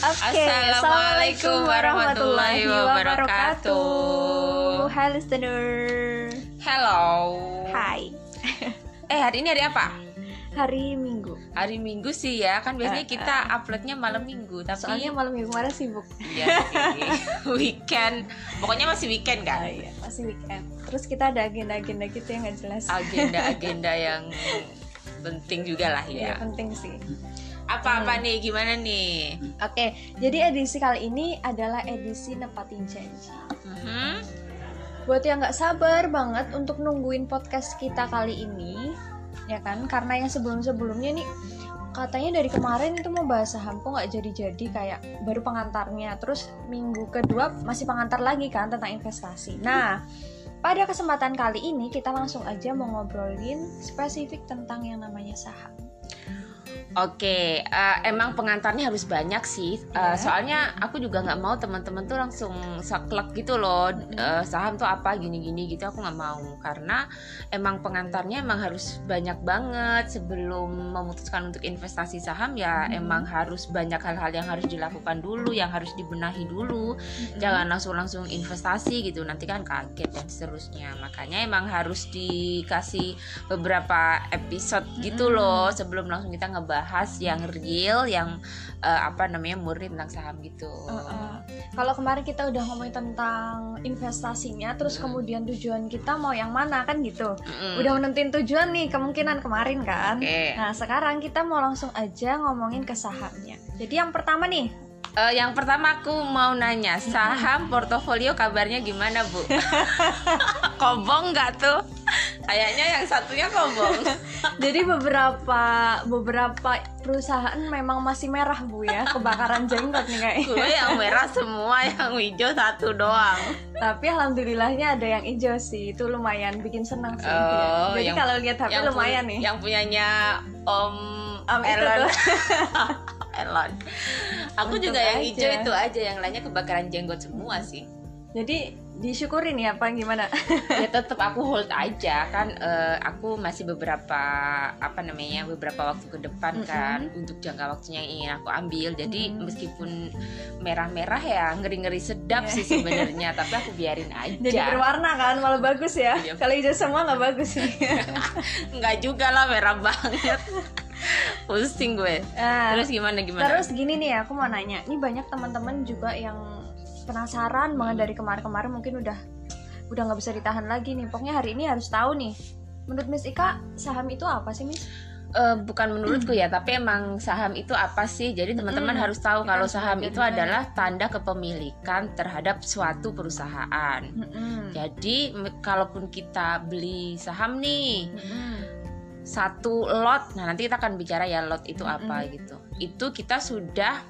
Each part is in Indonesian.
Oke, Assalamualaikum warahmatullahi wabarakatuh. Hai listener. Hello. Hai. Eh hari ini hari apa? Hari Minggu. Hari Minggu sih ya, kan biasanya Uh, kita uploadnya malam Minggu, tapi Soalnya malam Minggu kemarin sibuk. Iya sih. weekend. Pokoknya masih weekend kan? iya, masih weekend. Terus kita ada agenda-agenda gitu yang nggak jelas. Agenda-agenda yang penting juga lah Iya, ya. penting sih. Apa-apa nih? Gimana nih? Oke, jadi edisi kali ini adalah edisi nepatin janji. Mhm. Buat yang nggak sabar banget untuk nungguin podcast kita kali ini, ya kan? Karena yang sebelum-sebelumnya nih katanya dari kemarin itu mau bahas saham kok nggak jadi-jadi kayak baru pengantarnya. Terus minggu kedua masih pengantar lagi kan tentang investasi. Nah, pada kesempatan kali ini kita langsung aja mau ngobrolin spesifik tentang yang namanya saham. Oke, eh, emang pengantarnya harus banyak sih. Eh, Iya. soalnya aku juga nggak mau teman-teman tuh langsung saklek gitu loh. Eh, saham tuh apa gini-gini gitu. Aku nggak mau karena emang pengantarnya emang harus banyak banget sebelum memutuskan untuk investasi saham ya. Mhm. Emang harus banyak hal-hal yang harus dilakukan dulu, yang harus dibenahi dulu. Jangan langsung langsung investasi gitu. Nanti kan kaget dan seterusnya. Makanya emang harus dikasih beberapa episode gitu Mm-mm. loh sebelum langsung kita ngebahas yang real yang eh, apa namanya murni tentang saham gitu. Uh-uh. Kalau kemarin kita udah ngomongin tentang investasinya, terus Mm. kemudian tujuan kita mau yang mana kan gitu. Mm-mm. Udah menentuin tujuan nih kemungkinan kemarin kan. Oke. Nah sekarang kita mau langsung aja ngomongin ke sahamnya. Jadi yang pertama nih, Eh, yang pertama aku mau nanya saham portofolio kabarnya gimana bu? kobong nggak tuh? Kayaknya yang satunya kobong. jadi beberapa beberapa perusahaan memang masih merah bu ya, kebakaran jenggot nih kayaknya. Gue yang merah semua, yang hijau satu doang. Tapi alhamdulillahnya ada yang hijau sih, itu lumayan bikin senang sih. Oh, jadi yang- kalau lihat HP lumayan nih. Yang punyanya Om Om Elon. Elon. Aku Untung juga yang aja. hijau itu aja, yang lainnya kebakaran jenggot semua sih. Jadi disyukurin ya apa gimana? ya tetap aku hold aja kan eh, aku masih beberapa apa namanya beberapa waktu ke depan kan untuk jangka waktunya yang ingin aku ambil jadi Mm. meskipun merah-merah ya ngeri-ngeri sedap Iya. sih sebenarnya tapi aku biarin aja Jadi berwarna kan, malah bagus ya. Iya. Kalau hijau semua nggak bagus sih. nggak juga lah merah banget pusing gue Nah, terus gimana gimana terus gini nih aku mau nanya, ini banyak teman-teman juga yang penasaran banget dari kemarin-kemarin mungkin udah udah nggak bisa ditahan lagi nih. Pokoknya hari ini harus tahu nih. Menurut Miss Ika, saham itu apa sih Miss? Eh, bukan menurutku ya, tapi emang saham itu apa sih? Jadi teman-teman Mm-mm. harus tahu kalau saham itu adalah tanda kepemilikan terhadap suatu perusahaan. Jadi kalaupun kita beli saham nih satu lot, nah nanti kita akan bicara ya lot itu apa gitu. Itu kita sudah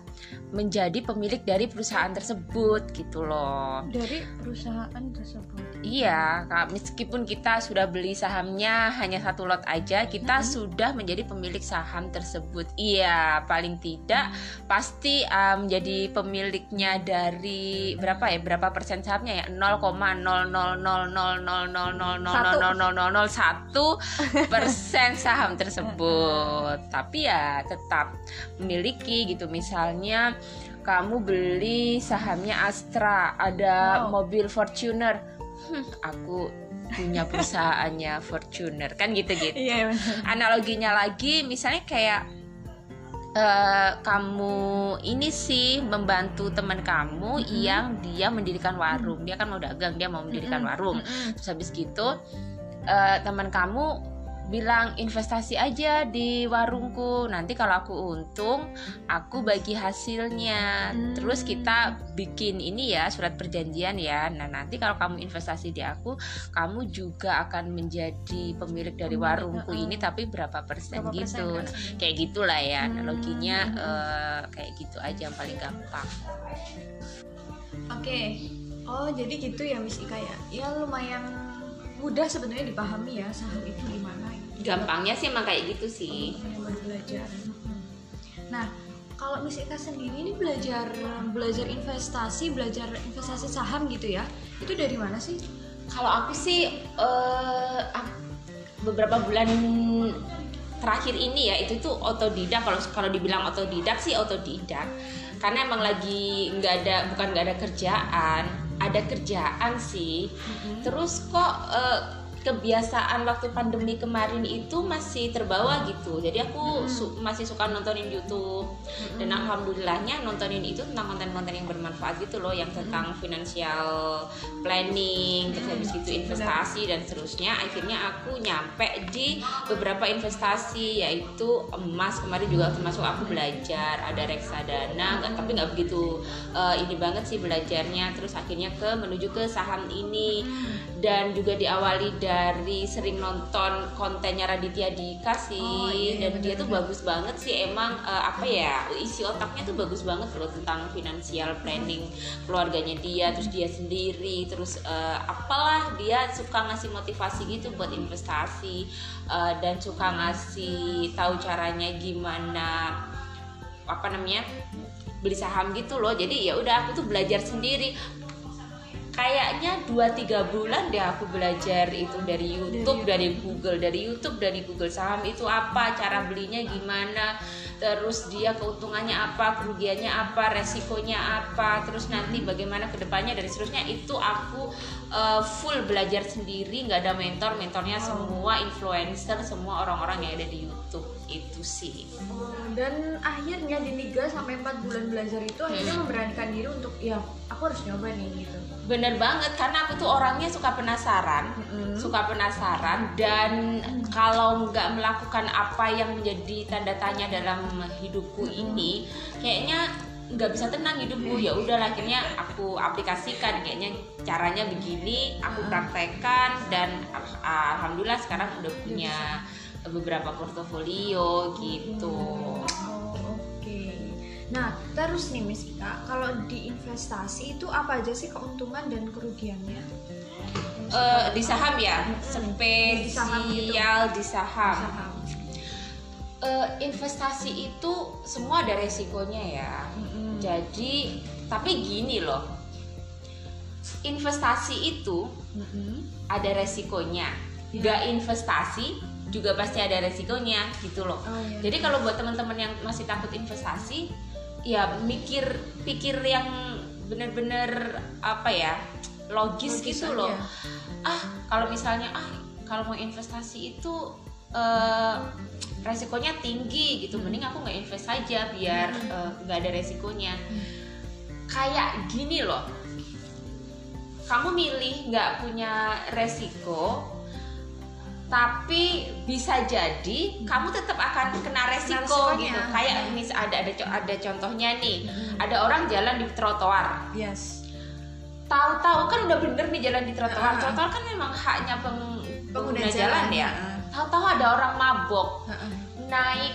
menjadi pemilik dari perusahaan tersebut gitu loh. Dari perusahaan tersebut. Iya, Kak, meskipun kita sudah beli sahamnya hanya satu lot aja, kita Mm-mm. sudah menjadi pemilik saham tersebut. Iya, paling tidak pasti uh, menjadi pemiliknya dari berapa ya? Berapa persen sahamnya ya? 0,00000000001 persen saham tersebut. Tapi ya tetap memiliki gitu. Misalnya kamu beli sahamnya Astra, ada Wow. mobil Fortuner. Hmm, aku punya perusahaannya Fortuner kan gitu-gitu Iya benar. analoginya lagi misalnya kayak eh, kamu ini sih membantu teman kamu Mm-mm. yang dia mendirikan warung dia kan mau dagang dia mau mendirikan Mm-mm. warung Mm-mm. terus habis gitu eh, teman kamu bilang investasi aja di warungku nanti kalau aku untung aku bagi hasilnya Hmm. terus kita bikin ini ya surat perjanjian ya nah nanti kalau kamu investasi di aku kamu juga akan menjadi pemilik dari Pemilik, warungku ini tapi berapa persen Berapa persen gitu kan? kayak gitulah ya Hmm. analoginya eh, kayak gitu aja yang paling gampang Oke. Oh, jadi gitu ya Miss Ika ya. Ya lumayan mudah sebenarnya dipahami ya saham itu gimana. Gampangnya sih emang kayak gitu sih belajar. Nah, kalau Miss sendiri ini belajar belajar investasi, belajar investasi saham gitu ya. Itu dari mana sih? kalau aku sih ak- beberapa bulan terakhir ini ya itu tuh otodidak kalau kalau dibilang otodidak sih otodidak karena emang lagi nggak ada bukan nggak ada kerjaan ada kerjaan sih terus kok eh, kebiasaan waktu pandemi kemarin itu masih terbawa gitu. Jadi aku su- masih suka nontonin YouTube. Dan alhamdulillahnya nontonin itu tentang konten-konten yang bermanfaat gitu loh yang tentang financial planning terus habis gitu investasi dan seterusnya. Akhirnya aku nyampe di beberapa investasi yaitu emas. Kemarin juga termasuk aku belajar ada reksadana. Nggak tapi nggak begitu eh, ini banget sih belajarnya. Terus akhirnya ke menuju ke saham ini. Dan juga diawali dari sering nonton kontennya Raditya Dika sih Oh, iya, dan dia tuh bener-bener. bagus banget sih. Emang eh, apa ya isi otaknya tuh bagus banget loh tentang financial planning keluarganya dia terus dia sendiri terus eh, apalah dia suka ngasih motivasi gitu buat investasi eh, dan suka ngasih tahu caranya gimana apa namanya beli saham gitu loh. Jadi ya udah aku tuh belajar sendiri kayaknya 2-3 bulan deh aku belajar itu dari YouTube, dari Google, dari YouTube, dari Google saham itu apa, cara belinya gimana, terus dia keuntungannya apa, kerugiannya apa, resikonya apa, terus nanti bagaimana ke depannya dan seterusnya itu aku uh, full belajar sendiri, nggak ada mentor, mentornya semua influencer, semua orang-orang yang ada di YouTube itu sih. Oh, dan akhirnya di 3 sampai 4 bulan belajar itu akhirnya Hmm. memberanikan diri untuk ya aku harus nyoba nih gitu. Bener banget karena aku tuh orangnya suka penasaran. Mm-mm. suka penasaran dan kalau nggak melakukan apa yang menjadi tanda tanya dalam hidupku ini kayaknya nggak bisa tenang hidupku ya udah akhirnya aku aplikasikan kayaknya caranya begini aku praktekkan dan al- alhamdulillah sekarang udah punya beberapa portofolio gitu. Nah, terus nih Miss Ika, kalau di investasi itu apa aja sih keuntungan dan kerugiannya? Eh, di saham ya Di saham gitu. spesial di saham Saham. Eh, investasi itu semua ada resikonya ya Mm-mm. Jadi, tapi gini loh, investasi itu Mm-mm. ada resikonya. Iya. Gak investasi juga pasti ada resikonya gitu loh. Oh, iya. Jadi kalau buat teman-teman yang masih takut investasi, ya mikir pikir yang bener-bener apa ya logis, Logis gitu aja. loh. Ah kalau misalnya ah kalau mau investasi itu eh, resikonya tinggi gitu, mending aku nggak invest saja biar eh, nggak ada resikonya. Kayak gini loh, kamu milih nggak punya resiko tapi bisa jadi kamu tetap akan kena resiko resikonya. gitu. Kayak mis ada ada ada contohnya nih. Mm-mm. ada orang jalan di trotoar. Yes. tahu-tahu kan udah bener nih jalan di trotoar. Ah. trotoar kan memang haknya peng- pengguna jalan. jalan, ya. Ah. tahu-tahu ada orang mabok Heeh. naik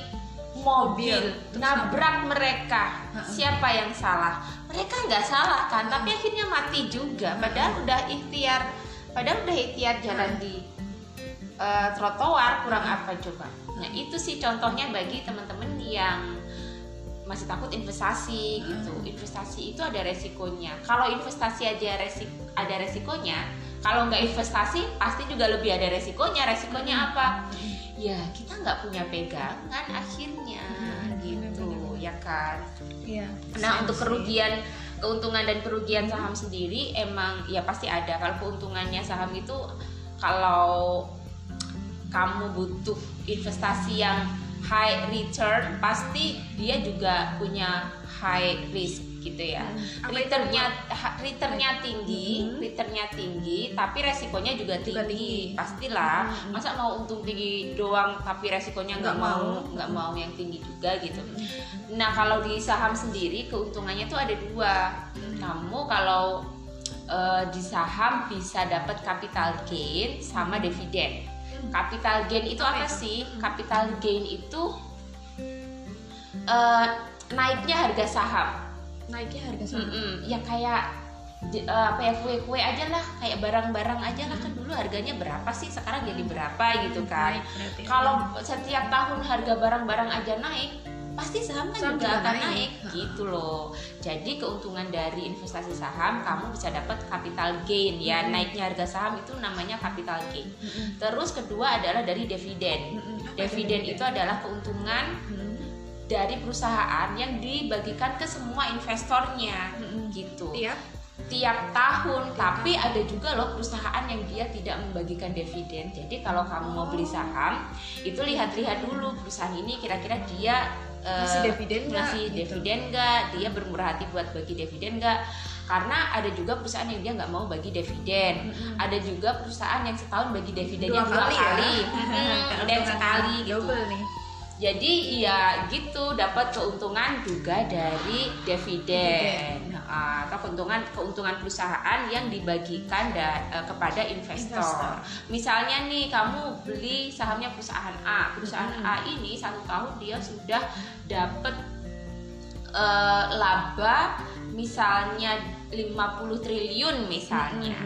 mobil terus nabrak mereka. Ha-ha. siapa yang salah? Mereka nggak salah kan tapi akhirnya mati juga. Padahal udah ikhtiar padahal udah ikhtiar jalan di eh, trotoar kurang apa coba? Nah itu sih contohnya bagi teman-teman yang masih takut investasi gitu. Investasi itu ada resikonya. Kalau investasi aja resik ada resikonya kalau nggak investasi pasti juga lebih ada resikonya. Resikonya apa? Ya kita nggak punya pegangan akhirnya Hmm, gitu. Ya kan? Iya. nah untuk kerugian keuntungan dan kerugian saham sendiri emang ya pasti ada. Kalau keuntungannya saham itu kalau kamu butuh investasi yang high return pasti dia juga punya high risk gitu ya Hmm. Returnnya returnnya tinggi Mhm. returnnya tinggi tapi resikonya juga tinggi, Juga tinggi. pastilah Mhm. masa mau untung tinggi doang tapi resikonya nggak mau nggak mau yang tinggi juga gitu. Nah kalau di saham sendiri keuntungannya tuh ada dua. Kamu kalau eh, di saham bisa dapat capital gain sama dividen. Capital gain itu Apa sih? Capital gain itu eh, naiknya harga saham. Naiknya harga saham. Mm-mm. Ya kayak eh, apa ya kue-kue aja lah, kayak barang-barang aja lah kan dulu harganya berapa sih? Sekarang jadi berapa gitu kan? Kalau setiap tahun harga barang-barang aja naik, pasti saham kan Saham juga akan naik. naik gitu loh. Jadi keuntungan dari investasi saham kamu bisa dapat capital gain ya. Hmm. naiknya harga saham itu namanya capital gain. Terus kedua adalah dari dividen. Dividen itu adalah keuntungan dari perusahaan yang dibagikan ke semua investornya gitu. Tiap tiap tahun tapi ada juga loh perusahaan yang dia tidak membagikan dividen. Jadi kalau kamu mau beli saham itu lihat-lihat dulu perusahaan ini kira-kira dia eh, Ngasih dividen nggak? ngasih Gitu. dividen nggak? Dia bermurah hati buat bagi dividen nggak? Karena ada juga perusahaan yang dia nggak mau bagi dividen. Ada juga perusahaan yang setahun bagi dividennya Dua dua, kali kali, ya? Hmm, yang sekali gitu. Double nih jadi ya gitu dapat keuntungan juga dari dividen Nah, atau keuntungan keuntungan perusahaan yang dibagikan da- eh, kepada investor. Investor. Misalnya nih kamu beli sahamnya perusahaan A, perusahaan Hmm. A ini satu tahun dia sudah dapat eh, laba misalnya 50 triliun misalnya.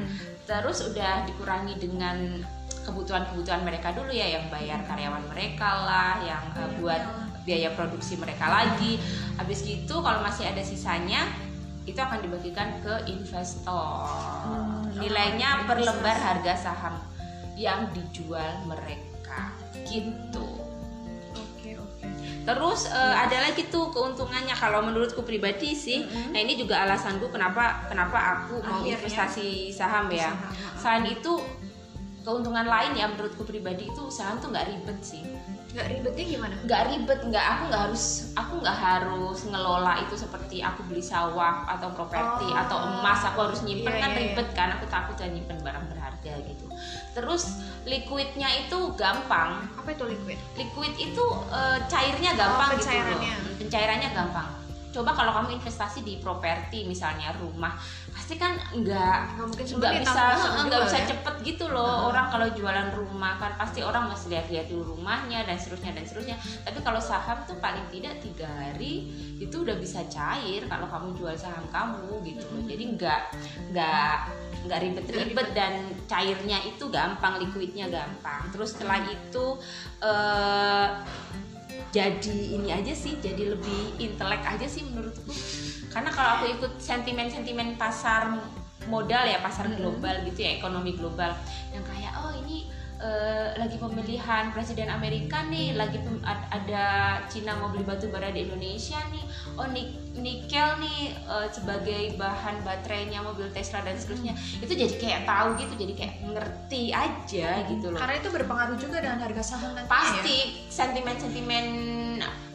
Terus udah dikurangi dengan kebutuhan-kebutuhan mereka dulu ya yang bayar karyawan mereka lah, yang eh, buat biaya produksi mereka lagi. Habis gitu kalau masih ada sisanya itu akan dibagikan ke investor. Hmm, Nilainya oh, per lembar harga saham yang dijual mereka. Gitu. oke oke Terus eh, ada lagi tuh keuntungannya kalau menurutku pribadi sih. Mm-mm. Nah, ini juga alasanku kenapa kenapa aku mau Akhirnya. investasi saham ya. Saham. Selain itu keuntungan lain ya menurutku pribadi itu saham tuh nggak ribet sih. nggak ribetnya gimana Nggak ribet, nggak aku nggak harus aku nggak harus ngelola itu seperti aku beli sawah atau properti Oh. atau emas aku harus nyimpen Iya, kan iya, iya. ribet kan aku takut dan nyimpen barang berharga gitu. Terus liquidnya itu gampang apa itu liquid liquid itu eh, cairnya gampang gitu loh pencairannya. Hmm, pencairannya gampang coba kalau kamu investasi di properti misalnya rumah pasti kan nggak nggak mungkin nggak bisa nggak bisa ya? cepet gitu loh Heeh. orang kalau jualan rumah kan pasti orang masih lihat-lihat dulu rumahnya dan seterusnya dan seterusnya. Tapi kalau saham tuh paling tidak tiga hari itu udah bisa cair kalau kamu jual saham kamu gitu loh. Jadi nggak nggak nggak ribet-ribet dan cairnya itu gampang liquidnya gampang. Terus setelah itu eh jadi ini aja sih jadi lebih intelek aja sih menurutku karena kalau aku ikut sentimen-sentimen pasar modal ya pasar global gitu ya ekonomi global. Yang kayak oh ini eh, lagi pemilihan presiden Amerika nih lagi pem- ada Cina mau beli batu bara di Indonesia nih. Oh nik- nikel nih eh, sebagai bahan baterainya mobil Tesla dan seterusnya. Itu jadi kayak tahu gitu jadi kayak ngerti aja gitu loh. Karena itu berpengaruh juga dengan harga saham nantinya pasti ya? sentimen-sentimen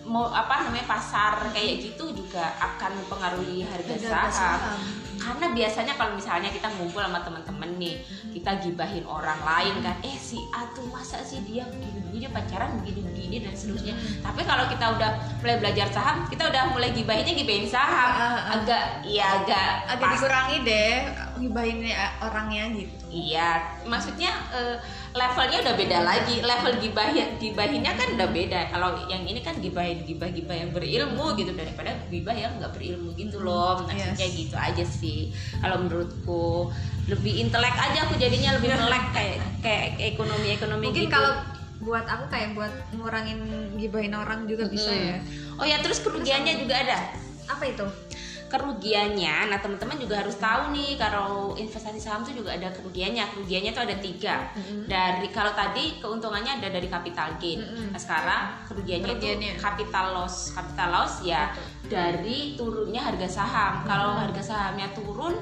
mau apa namanya pasar kayak gitu juga akan mempengaruhi harga Harga saham. karena biasanya kalau misalnya kita ngumpul sama temen-temen nih kita gibahin orang lain kan eh si A tuh masa sih dia begini-begini dia pacaran begini-begini dan seterusnya. Tapi kalau kita udah mulai belajar saham kita udah mulai gibahinnya gibahin saham. Ah, ah, ah. agak ya agak agak pas- dikurangi deh ngibahin orangnya gitu Iya, maksudnya eh, levelnya udah beda lagi. Level gibahin gibahinnya kan udah beda. Kalau yang ini kan gibahin gibah gibah yang berilmu gitu daripada gibah yang nggak berilmu gitu loh. Maksudnya Yes. gitu aja sih. Kalau menurutku lebih intelek aja aku jadinya lebih melek kayak kayak ekonomi ekonomi mungkin gitu. kalau buat aku kayak buat ngurangin gibahin orang juga bisa Mm. ya Oh ya terus kerugiannya juga ada. apa itu kerugiannya. Nah teman-teman juga harus tahu nih kalau investasi saham tuh juga ada kerugiannya. Kerugiannya tuh ada tiga. Mm-mm. dari kalau tadi keuntungannya ada dari capital gain. Mm-mm. nah sekarang kerugiannya, Kerugiannya. itu capital loss. Capital loss ya dari turunnya harga saham. Kalau harga sahamnya turun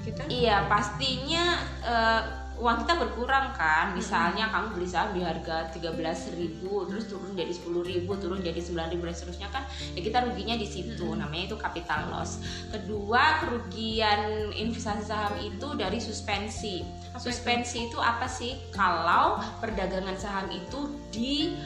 kita iya pastinya eh, uang kita berkurang kan. Misalnya kamu beli saham di harga 13.000 terus turun jadi 10.000 turun jadi 9.000 dan seterusnya kan ya kita ruginya di situ. Namanya itu capital loss. Kedua kerugian investasi saham itu dari suspensi. Apa itu? suspensi itu apa sih? Kalau perdagangan saham itu di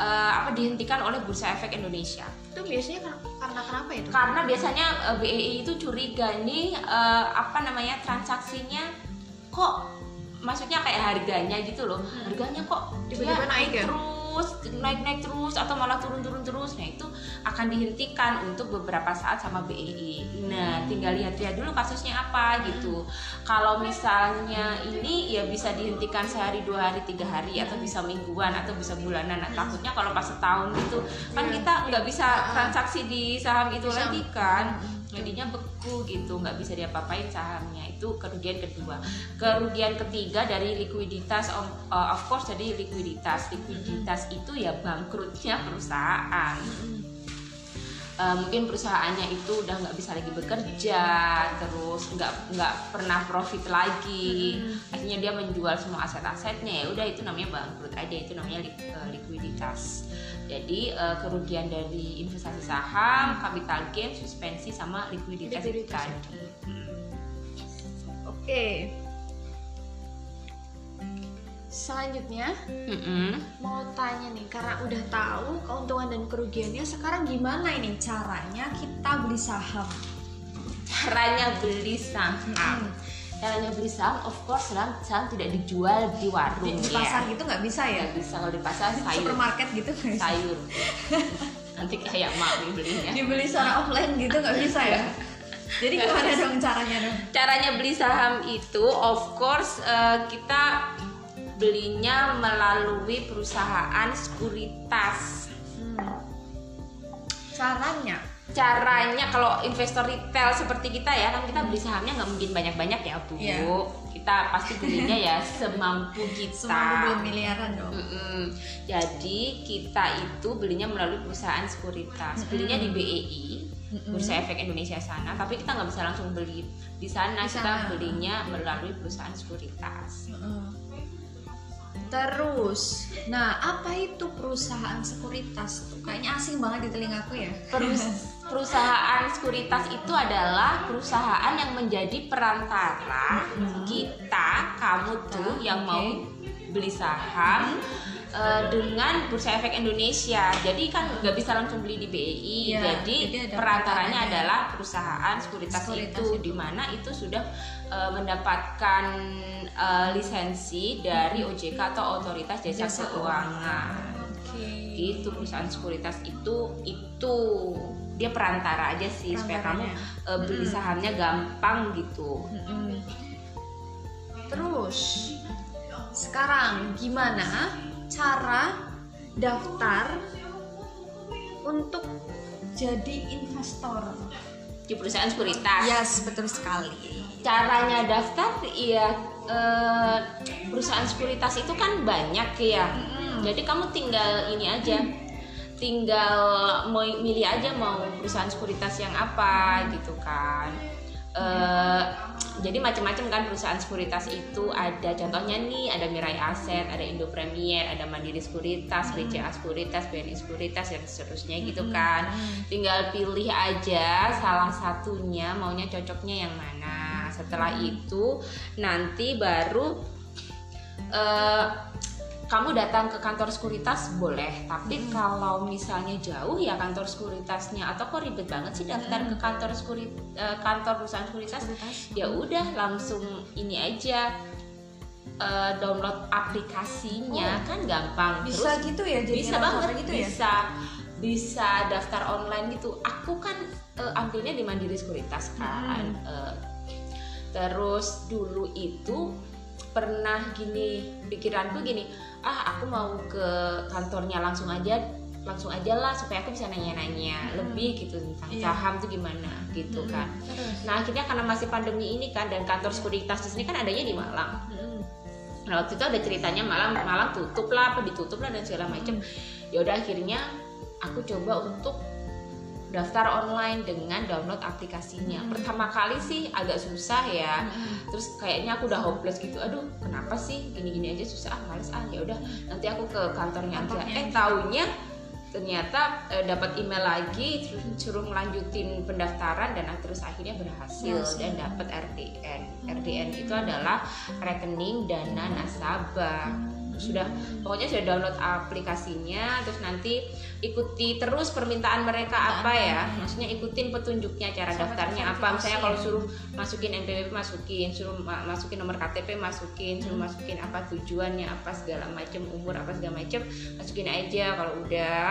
eh, apa dihentikan oleh Bursa Efek Indonesia. Itu biasanya kar- karena kenapa itu? Karena biasanya eh, BEI itu curiga nih eh, apa namanya transaksinya kok maksudnya kayak harganya gitu loh Hmm. harganya kok Tiba-tiba naik ya? terus terus naik-naik terus atau malah turun-turun terus. Nah itu akan dihentikan untuk beberapa saat sama BEI nah tinggal lihat-lihat dulu kasusnya apa gitu. Kalau misalnya ini ya bisa dihentikan sehari dua hari tiga hari atau bisa mingguan atau bisa bulanan. Nah, takutnya kalau pas setahun gitu kan Iya. kita nggak bisa transaksi di saham itu Bisa. lagi kan. Jadinya beku gitu nggak bisa diapa-apain sahamnya. Itu kerugian kedua. Kerugian ketiga dari likuiditas of, uh, of course jadi likuiditas. Likuiditas itu ya bangkrutnya perusahaan. Uh, mungkin perusahaannya itu udah nggak bisa lagi bekerja terus nggak nggak pernah profit lagi. Akhirnya dia menjual semua aset-asetnya. Ya udah itu namanya bangkrut aja itu namanya li- uh, likuiditas. Jadi uh, kerugian dari investasi saham capital gain suspensi sama likuiditas, Likuiditas. tadi oke selanjutnya Mm-mm. mau tanya nih karena udah tahu keuntungan dan kerugiannya sekarang gimana ini caranya kita beli saham? Caranya beli saham. Caranya beli saham of course saham, saham tidak dijual di warung di, di ya. pasar gitu nggak bisa ya? Nggak bisa kalau di pasar sayur. supermarket gitu bisa? Sayur. Nanti kayak mami belinya. Dibeli secara offline gitu nggak bisa ya? Jadi gimana dong caranya dong? Caranya beli saham itu of course eh, kita belinya melalui perusahaan sekuritas Hmm. caranya caranya kalau investor retail seperti kita ya kan kita beli sahamnya nggak mungkin banyak-banyak ya bu Iya. kita pasti belinya ya semampu kita semua belum miliaran dong Mm-mm. Jadi kita itu belinya melalui perusahaan sekuritas, belinya di BEI. Bursa Efek Indonesia sana. Tapi kita nggak bisa langsung beli di sana, Di kita belinya melalui perusahaan sekuritas. Terus, nah apa itu perusahaan sekuritas tuh? Kayaknya asing banget di telingaku ya. Perus- perusahaan sekuritas itu adalah perusahaan yang menjadi perantara kita, kamu tuh Kita, yang oke. mau beli saham. Eh, dengan Bursa Efek Indonesia, jadi kan nggak bisa langsung beli di BEI, Iya, jadi, jadi ada perantaranya adalah perusahaan sekuritas, Sekuritas itu, itu. di mana itu sudah eh, mendapatkan eh, lisensi dari OJK atau Otoritas Jasa, Jasa Keuangan. Oke. gitu perusahaan sekuritas itu itu dia perantara aja sih supaya kamu eh, beli sahamnya gampang gitu. Mm-mm. Terus, sekarang gimana cara daftar untuk jadi investor? di perusahaan sekuritas Yes, betul sekali. caranya daftar iya eh, perusahaan sekuritas itu kan banyak ya Mm-mm. jadi kamu tinggal ini aja tinggal mau milih aja mau perusahaan sekuritas yang apa gitu kan Eh, jadi macam-macam kan perusahaan sekuritas itu ada contohnya nih ada Mirai Aset, ada Indo Premier, ada Mandiri Sekuritas, BCA Sekuritas, BNI Sekuritas dan seterusnya gitu kan. Tinggal pilih aja salah satunya maunya cocoknya yang mana. Setelah itu nanti baru eh, kamu datang ke kantor sekuritas boleh, tapi kalau misalnya jauh ya kantor sekuritasnya. Atau kok ribet banget sih daftar ke kantor sekuri, eh, kantor perusahaan sekuritas? Ya udah langsung ini aja eh, download aplikasinya. Kan gampang. Bisa gitu ya jadi bisa banget. gitu ya? bisa. Bisa daftar online gitu. Aku kan eh, ambilnya di Mandiri Sekuritas kan. Eh, terus dulu itu pernah gini pikiranku gini ah aku mau ke kantornya langsung aja langsung aja lah supaya aku bisa nanya-nanya lebih gitu tentang Iya. saham tuh gimana gitu kan Terus. Nah akhirnya karena masih pandemi ini kan dan kantor sekuritas di sini kan adanya di Malang. Mm-mm. Nah waktu itu ada ceritanya Malang Malang tutup lah, apa ditutup lah dan segala macam. Ya udah akhirnya aku coba untuk daftar online dengan download aplikasinya. Pertama kali sih agak susah ya. Terus kayaknya aku udah hopeless gitu. Aduh, kenapa sih gini-gini aja susah? Ah, males ah. Ya udah, nanti aku ke kantornya aja. Kantornya Eh, aja. taunya ternyata eh, dapat email lagi terus suruh melanjutin pendaftaran dan terus akhirnya berhasil Berhasil. dan dapat RDN. RDN itu adalah rekening dana nasabah. Sudah pokoknya sudah download aplikasinya terus nanti ikuti terus permintaan mereka apa ya maksudnya ikutin petunjuknya cara daftarnya apa misalnya kalau ya. suruh masukin NPWP masukin suruh ma- masukin nomor KTP masukin suruh Hmm. masukin apa tujuannya apa segala macam umur apa segala macam masukin aja kalau udah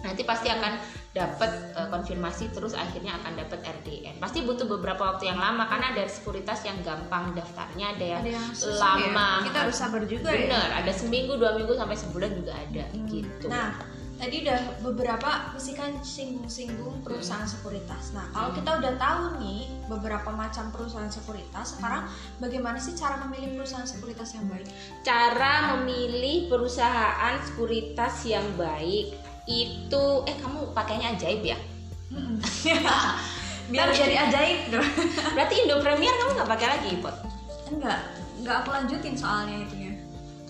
nanti pasti akan dapat eh, konfirmasi terus akhirnya akan dapat RDN pasti butuh beberapa waktu yang lama karena ada sekuritas yang gampang daftarnya ada yang ada yang susah ya. lama kita harus sabar juga ya bener ada seminggu dua minggu sampai sebulan juga ada Hmm. gitu Nah, tadi udah beberapa mesti kan singgung-singgung perusahaan sekuritas. Nah, kalau kita udah tahu nih beberapa macam perusahaan sekuritas, sekarang bagaimana sih cara memilih perusahaan sekuritas yang baik? cara memilih perusahaan sekuritas yang baik itu eh kamu pakainya ajaib ya Biar jadi ajaib dong. berarti Indo Premier kamu nggak pakai lagi pot enggak, enggak aku lanjutin soalnya itu ya.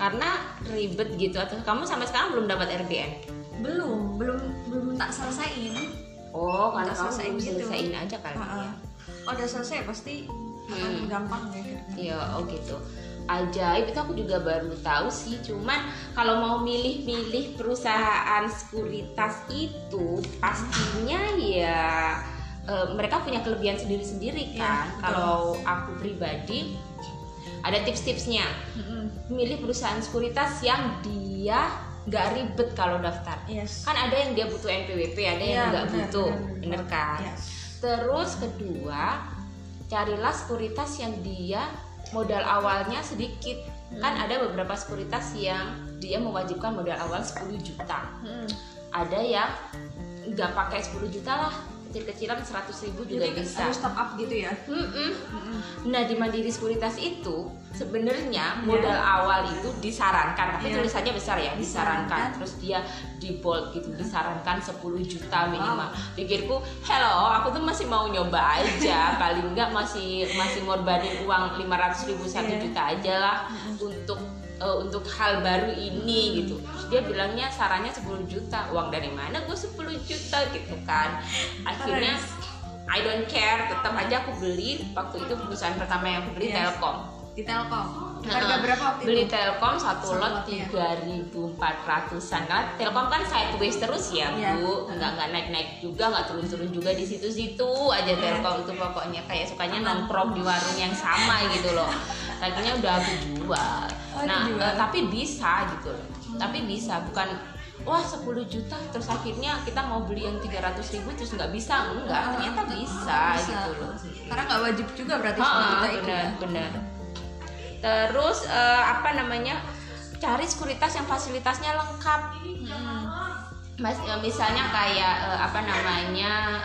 karena ribet gitu atau kamu sampai sekarang belum dapat RDN Belum, belum belum tak selesaiin. oh karena kamu selesaiin belum gitu. selesaiin aja kali Heeh. ya Kalau udah selesai pasti akan Hmm. gampang ya. Iya, oh gitu. Ajaib itu aku juga baru tahu sih. Cuman kalau mau milih-milih perusahaan sekuritas itu pastinya ya eh, mereka punya kelebihan sendiri-sendiri Iya, kan. betul. kalau aku pribadi ada tips-tipsnya. Milih perusahaan sekuritas yang dia nggak ribet kalau daftar. Yes. Kan ada yang dia butuh NPWP, ada yang Iya, nggak benar, butuh, bener kan? Yes. Terus kedua, carilah sekuritas yang dia modal awalnya sedikit. Kan ada beberapa sekuritas yang dia mewajibkan modal awal 10 juta. Mm-mm. Ada yang nggak pakai 10 juta lah, kecil-kecilan 100 ribu juga Jadi bisa. harus top up gitu ya. Mm-mm. Mm-mm. Nah di Mandiri Sekuritas itu sebenarnya Iya. modal awal itu disarankan, tapi Iya. tulisannya besar ya, disarankan. Disarankan. Terus dia di bold gitu, disarankan 10 juta minimal. Pikirku, hello, aku tuh masih mau nyoba aja, paling enggak masih masih ngorbanin uang 500 ribu satu Iya. juta aja lah untuk eh, untuk hal baru ini gitu. Dia bilangnya sarannya 10 juta. Uang dari mana gue 10 juta gitu kan. Akhirnya I don't care, tetap aja aku beli waktu itu perusahaan pertama yang aku beli Yes. Telkom. Di Telkom. Harga berapa waktu Beli itu? Telkom satu lot lot, ya. 3.400an karena Telkom kan sideways terus ya Iya. bu, nggak nggak naik naik juga, nggak turun turun juga di situ situ aja Iya. Telkom itu pokoknya kayak sukanya nongkrong di warung yang sama gitu loh. Akhirnya udah aku jual. Oh, nah dijual. eh, tapi bisa gitu loh, tapi bisa bukan wah 10 juta terus akhirnya kita mau beli yang 300 ribu terus nggak bisa enggak ternyata bisa, Bisa. gitu loh Karena nggak wajib juga berarti Ah, sepuluh juta itu benar ya. benar terus eh, apa namanya cari sekuritas yang fasilitasnya lengkap. Mas, eh, misalnya kayak eh, apa namanya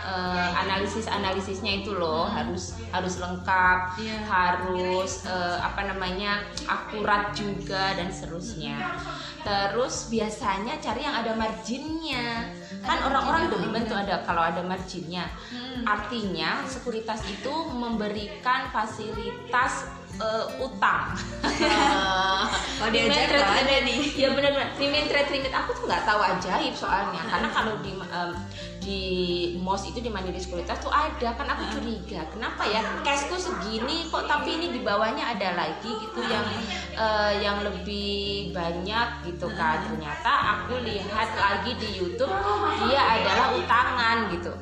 analisis analisisnya itu loh harus harus lengkap Iya. harus eh, apa namanya akurat juga dan seterusnya terus biasanya cari yang ada marginnya kan Ada orang-orang iya. tuh ada kalau ada marginnya Mm. Artinya sekuritas itu memberikan fasilitas eh, utang. Kalau ada limit. nih. Ya benar-benar. Remain trade limit aku tuh nggak tahu ajaib soalnya. Karena kalau di em, di MOS itu di Mandiri Sekuritas tuh ada kan aku curiga kenapa ya cashku segini kok tapi ini di bawahnya ada lagi gitu yang eh, yang lebih banyak gitu kan ternyata aku lihat lagi di YouTube dia adalah utangan gitu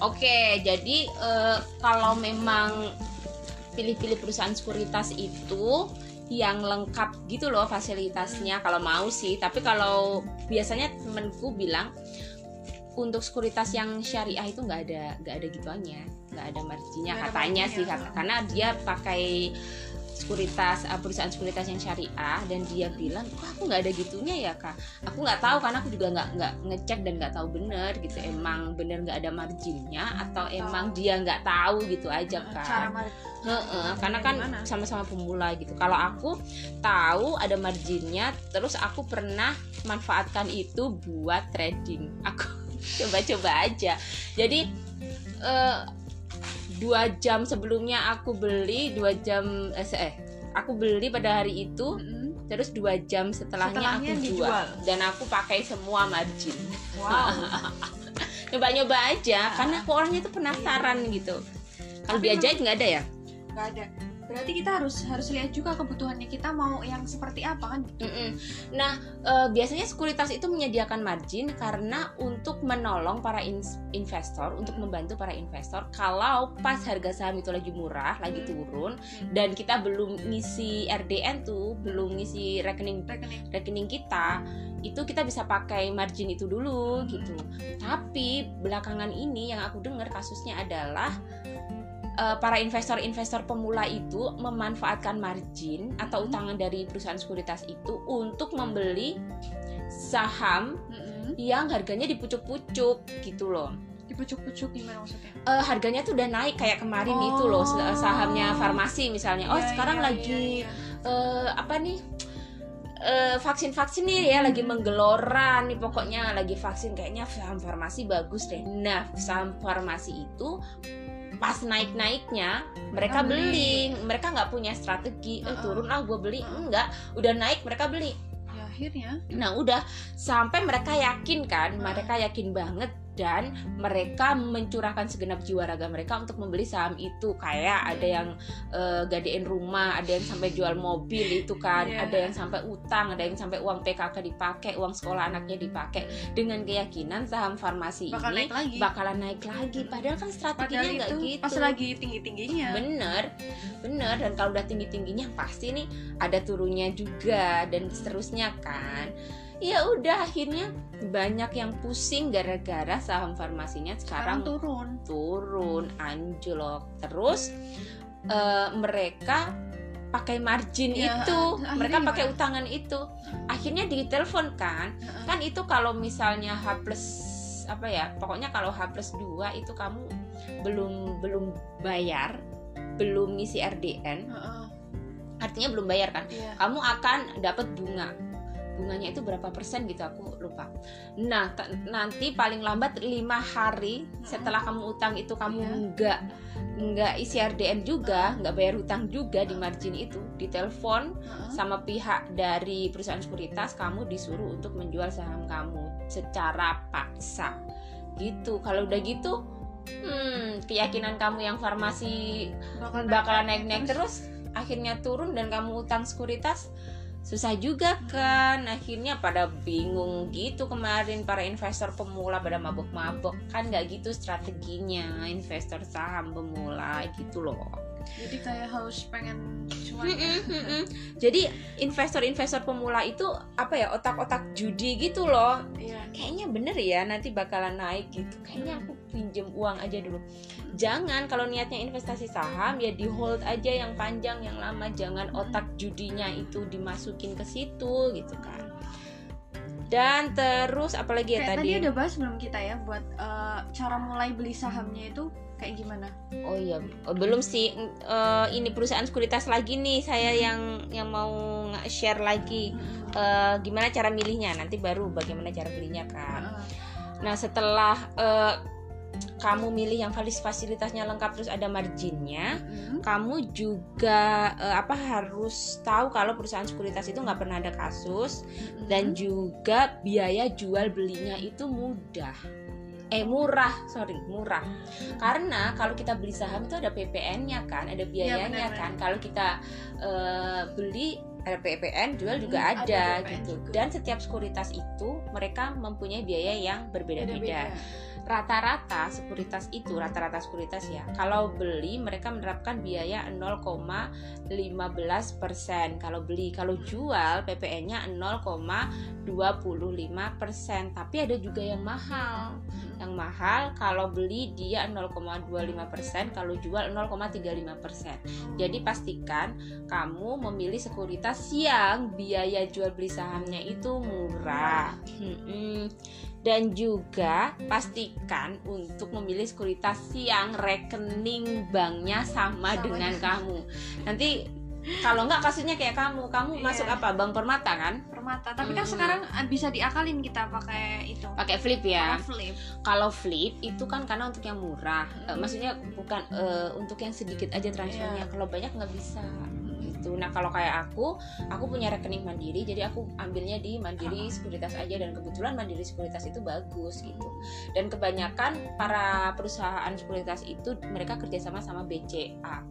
Oke, jadi eh, kalau memang pilih-pilih perusahaan sekuritas itu yang lengkap gitu loh fasilitasnya kalau mau sih. Tapi kalau biasanya temenku bilang untuk sekuritas yang syariah itu nggak ada nggak ada gituannya, nggak ada marginnya ada katanya marginnya. sih kar- karena dia pakai sekuritas eh, perusahaan sekuritas yang syariah dan dia bilang kok aku nggak ada gitunya ya kak? Aku nggak tahu karena aku juga nggak nggak ngecek dan nggak tahu bener gitu. Emang bener nggak ada marginnya atau emang dia nggak tahu gitu aja Cara kan mar- Heeh, karena kan sama-sama pemula gitu. Kalau aku tahu ada marginnya terus aku pernah manfaatkan itu buat trading. Aku coba-coba aja. Jadi eh, dua jam sebelumnya aku beli dua jam eh, eh aku beli pada hari itu Mm-mm. terus dua jam setelahnya, Setelahnya aku jual. dijual. dan aku pakai semua margin Wow. nyoba-nyoba aja Ah. karena aku orangnya tuh penasaran gitu kalau Tapi di ajaib nggak ada ya Gak ada. Berarti kita harus harus lihat juga kebutuhannya kita mau yang seperti apa kan Mm-mm. Nah, eh, biasanya sekuritas itu menyediakan margin karena untuk menolong para ins- investor, untuk membantu para investor. Kalau pas harga saham itu lagi murah, lagi turun, dan kita belum ngisi RDN tuh, belum ngisi rekening rekening rekening kita, itu kita bisa pakai margin itu dulu gitu. Tapi belakangan ini yang aku dengar kasusnya adalah eh, para investor-investor pemula itu memanfaatkan margin atau Hmm. utangan dari perusahaan sekuritas itu untuk membeli saham Mm-mm. yang harganya dipucuk-pucuk gitu loh. di pucuk-pucuk gimana maksudnya Eh, harganya tuh udah naik kayak kemarin Oh. itu loh sahamnya farmasi misalnya. Oh, Iya, sekarang iya, lagi iya, iya. eh apa nih eh, vaksin-vaksin nih ya lagi menggeloran nih pokoknya lagi vaksin kayaknya saham farmasi bagus deh. Nah saham farmasi itu pas naik-naiknya mereka Mereka beli. beli, mereka nggak punya strategi, eh turun ah gue beli. Enggak, udah naik mereka beli. ya akhirnya? Nah udah. Sampai mereka yakin kan, mereka yakin banget dan mereka mencurahkan segenap jiwa raga mereka untuk membeli saham itu kayak ada yang eh, gadein rumah, ada yang sampai jual mobil itu kan, Iya. ada yang sampai utang, ada yang sampai uang PKK dipakai, uang sekolah anaknya dipakai dengan keyakinan saham farmasi bakal ini naik lagi bakalan naik lagi. Padahal kan strateginya nggak itu gitu. pas lagi tinggi tingginya Bener, bener. Dan kalau udah tinggi tingginya pasti nih ada turunnya juga dan seterusnya kan. Ya udah akhirnya banyak yang pusing gara-gara saham farmasinya sekarang sekarang, turun turun anjlok. Terus eh, mereka pakai margin Ya, itu, akhirnya mereka pakai gimana? utangan itu. Akhirnya ditelepon kan, kan itu kalau misalnya H plus apa ya pokoknya kalau H plus 2 itu kamu belum belum bayar belum ngisi RDN Heeh. artinya belum bayar kan iya kamu akan dapat bunga bunganya itu berapa persen gitu aku lupa. Nah nanti paling lambat lima hari setelah kamu utang itu kamu Iya. nggak nggak isi RDN juga nggak bayar hutang juga di margin itu ditelepon sama pihak dari perusahaan sekuritas kamu disuruh untuk menjual saham kamu secara paksa. Gitu. Kalau udah gitu hmm keyakinan kamu yang farmasi bakal bakalan naik-naik terus akhirnya turun dan kamu utang sekuritas susah juga kan akhirnya pada bingung gitu kemarin para investor pemula pada mabok-mabok kan nggak gitu strateginya investor saham pemula gitu loh jadi kayak harus pengen cuan mm-mm. Jadi investor-investor pemula itu apa ya otak-otak judi gitu loh. iya Kayaknya bener ya nanti bakalan naik gitu. Kayaknya aku pinjem uang aja dulu. Jangan kalau niatnya investasi saham ya di hold aja yang panjang yang lama. Jangan otak judinya itu dimasukin ke situ gitu kan. Dan terus apalagi ya kayak tadi tadi? udah bahas belum kita ya buat eh, cara mulai beli sahamnya itu kayak gimana Oh iya, Oh, belum sih. Eh, ini perusahaan sekuritas lagi nih saya yang yang mau share lagi. eh, gimana cara milihnya nanti baru bagaimana cara belinya kan nah setelah eh, kamu milih yang fasilitasnya lengkap terus ada marginnya Mm. kamu juga eh, apa harus tahu kalau perusahaan sekuritas itu nggak pernah ada kasus Mm-mm. dan juga biaya jual belinya itu mudah eh murah sorry murah karena kalau kita beli saham itu ada PPN-nya kan ada biayanya benar-benar. kan kalau kita eh, beli ada PPN jual juga Hmm, ada, ada PPN gitu juga. dan setiap sekuritas itu mereka mempunyai biaya yang berbeda-beda Beda-beda. Rata-rata sekuritas itu rata-rata sekuritas ya. Kalau beli mereka menerapkan biaya 0,15% kalau beli kalau jual PPN-nya 0,25% tapi ada juga yang mahal. Yang mahal kalau beli dia 0,25% kalau jual 0,35% jadi pastikan kamu memilih sekuritas yang biaya jual beli sahamnya itu murah. Mm-mm. Dan juga pastikan untuk memilih sekuritas yang rekening banknya sama, Sama dengan dengan- kamu. Nanti kalau nggak kasusnya kayak kamu kamu Iya. masuk apa? Bank permata kan? Permata. Tapi kan sekarang bisa diakalin kita pakai itu. Pakai flip ya? Pakai flip. Kalau flip itu kan karena untuk yang murah. Hmm. maksudnya bukan eh, untuk yang sedikit aja transfernya. Iya. kalau banyak nggak bisa gitu. Nah kalau kayak aku aku punya rekening mandiri jadi aku ambilnya di mandiri sekuritas aja dan kebetulan mandiri sekuritas itu bagus gitu. Dan kebanyakan para perusahaan sekuritas itu mereka kerjasama sama BCA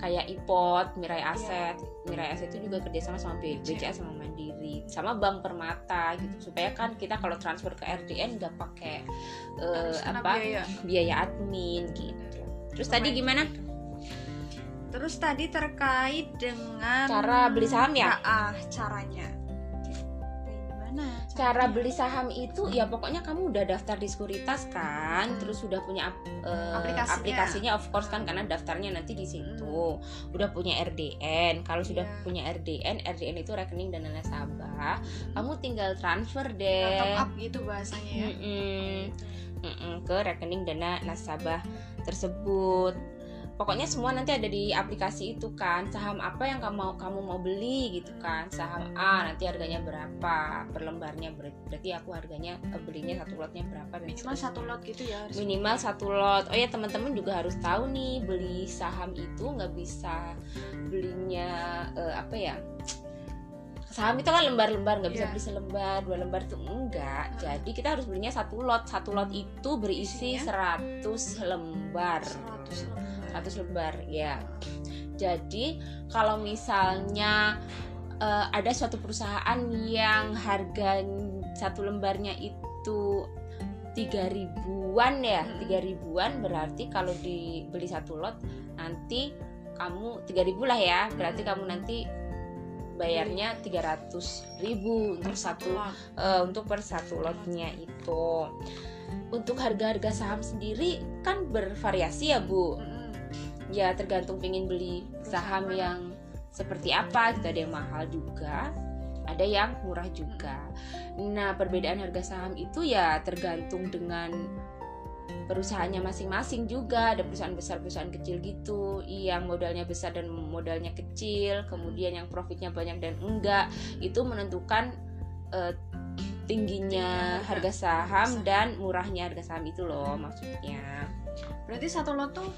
kayak ipot Mirai Aset. Mirai Aset itu juga kerjasama sama BCA sama Mandiri. Sama Bank Permata gitu. Supaya kan kita kalau transfer ke RDN nggak pakai kena apa biaya. biaya admin gitu. Terus tadi gimana Terus tadi terkait dengan Cara beli saham ya? Ah, ah, caranya. Gimana? cara beli saham itu ya pokoknya kamu udah daftar di sekuritas kan terus udah punya eh, Aplikasinya. aplikasinya of course kan karena daftarnya nanti di situ udah punya RDN kalau sudah Iya. punya RDN RDN itu rekening dana nasabah kamu tinggal transfer Nah, deh top up gitu bahasanya ya. Mm-mm. Mm-mm, ke rekening dana nasabah tersebut pokoknya semua nanti ada di aplikasi itu kan saham apa yang kamu mau kamu mau beli gitu kan saham A nanti harganya berapa per lembarnya Ber- berarti aku harganya eh, belinya satu lotnya berapa dan Minimal seterusnya. satu lot gitu ya harus. minimal satu lot oh ya teman-teman juga harus tahu nih beli saham itu nggak bisa belinya eh, apa ya saham itu kan lembar-lembar nggak bisa Iya. beli selembar dua lembar tuh enggak Hmm. jadi kita harus belinya satu lot satu lot itu berisi Isinya? 100 lembar 100 lembar. 100 lembar ya. Jadi kalau misalnya eh, ada suatu perusahaan yang harga satu lembarnya itu tiga ribuan ya Mm-mm. tiga ribuan berarti kalau dibeli satu lot nanti kamu tiga ribu lah ya. Berarti kamu nanti bayarnya 300 ribu untuk satu eh, untuk per satu lotnya itu. Untuk harga-harga saham sendiri kan bervariasi ya bu. Mm-mm. Ya tergantung pengen beli saham yang seperti apa gitu. Ada yang mahal juga ada yang murah juga. Nah perbedaan harga saham itu ya tergantung dengan perusahaannya masing-masing juga. Ada perusahaan besar perusahaan kecil gitu. Yang modalnya besar dan modalnya kecil kemudian yang profitnya banyak dan enggak. Itu menentukan eh, tingginya harga saham. dan murahnya harga saham itu loh maksudnya. Berarti satu lot tuh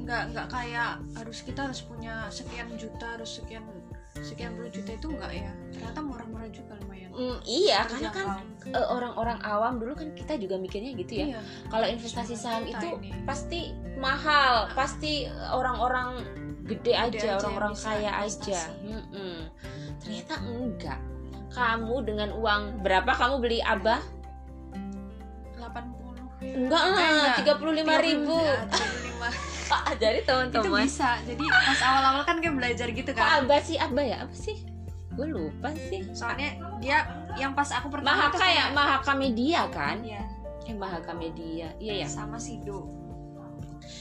nggak nggak kayak harus kita harus punya sekian juta harus sekian sekian puluh juta itu enggak ya? Ternyata murah-murah juga lumayan. Mm, iya karena kan eh, orang-orang awam dulu kan kita juga mikirnya gitu ya. Iya. kalau investasi saham itu ini. pasti mahal pasti orang-orang gede aja orang-orang kaya aja. Investasi. Mm-mm. ternyata enggak. Kamu dengan uang berapa kamu beli abah? 80 enggak Eh, lah enggak. tiga puluh lima ribu Ya, 35. jadi itu teman-teman bisa. Jadi pas awal-awal kan kayak belajar gitu kan. Abah sih? Abah ya? Apa sih? Gue lupa sih. Soalnya dia yang pas aku pertama Mahaka ya kayak Mahaka Media kan? Iya, eh Mahaka Media. Iya ya sama Sido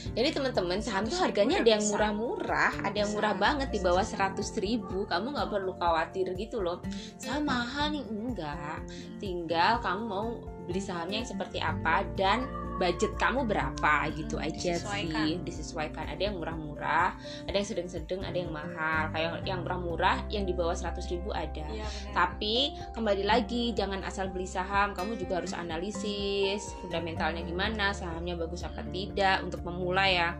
Jadi teman-teman saham tuh 100.000 harganya ada yang murah-murah, ada yang murah banget di bawah 100 ribu. Kamu nggak perlu khawatir gitu loh. Saham mahal nih? Enggak. Tinggal kamu mau beli sahamnya yang seperti apa dan budget kamu berapa gitu Hmm, aja disesuaikan. sih. Disesuaikan. Ada yang murah-murah, ada yang sedang-sedang, ada yang mahal. Kayak yang murah-murah yang di bawah 100 ribu ada. Benar. Tapi kembali lagi jangan asal beli saham, kamu juga harus analisis fundamentalnya gimana, sahamnya bagus apa tidak untuk memulai ya.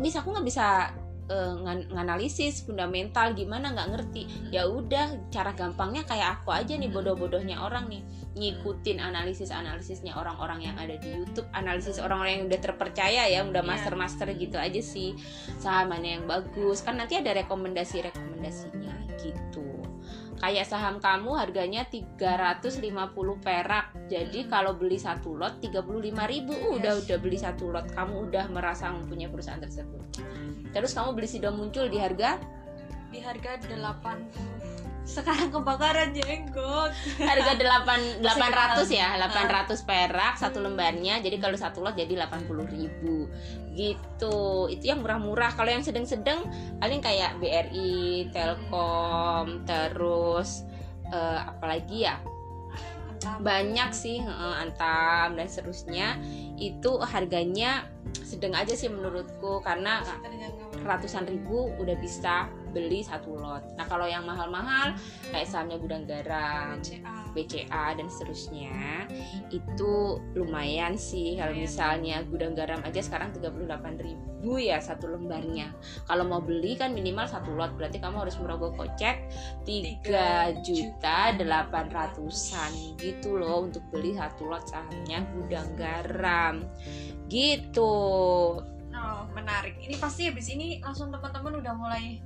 Bisa aku nggak bisa ngan- nganalisis fundamental gimana nggak ngerti. Ya udah cara gampangnya kayak aku aja nih bodoh-bodohnya orang nih ngikutin analisis analisisnya orang-orang yang ada di YouTube, analisis orang-orang yang udah terpercaya ya, udah Iya. master-master gitu aja sih. Saham mana yang bagus. Kan nanti ada rekomendasi-rekomendasinya gitu. Kayak saham kamu harganya 350 perak. Jadi kalau beli satu lot 35.000 uh, udah udah beli satu lot. Kamu udah merasa mempunyai perusahaan tersebut. Terus kamu beli sido muncul di harga? Di harga 80 sekarang kebakaran jenggot. Harga 8 800 ya Ah. 800 perak satu lembarnya. Jadi kalau satu lot jadi 80.000 gitu. Itu yang murah-murah. Kalau yang sedang-sedang paling kayak BRI Telkom terus eh, apalagi ya? Banyak sih eh, Antam dan seterusnya. Itu harganya sedang aja sih menurutku. Karena ratusan ribu udah bisa beli satu lot. Nah kalau yang mahal-mahal kayak sahamnya gudang garam BCA BCA dan seterusnya itu lumayan sih. Kalau misalnya gudang garam aja sekarang 38.000 ya satu lembarnya. Kalau mau beli kan minimal satu lot berarti kamu harus merogoh kocek 3 juta 800an gitu loh untuk beli satu lot sahamnya gudang garam. Gitu. Oh, menarik. Ini pasti habis ini langsung teman-teman udah mulai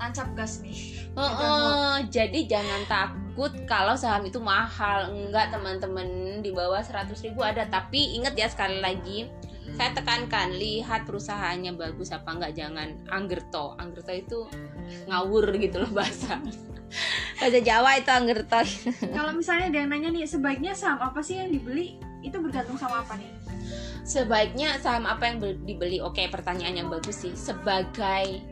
tancap gas nih. Oh, oh, jadi jangan takut kalau saham itu mahal. Enggak, teman-teman, di bawah 100 ribu ada. Tapi ingat ya sekali lagi, saya tekankan lihat perusahaannya bagus apa enggak jangan anggerto. Anggerto itu ngawur gitu loh bahasa. Bahasa Jawa itu anggerto. Kalau misalnya dia nanya nih, sebaiknya saham apa sih yang dibeli? Itu bergantung sama apa nih? Sebaiknya saham apa yang be- dibeli? Oke, pertanyaan yang bagus sih. Sebagai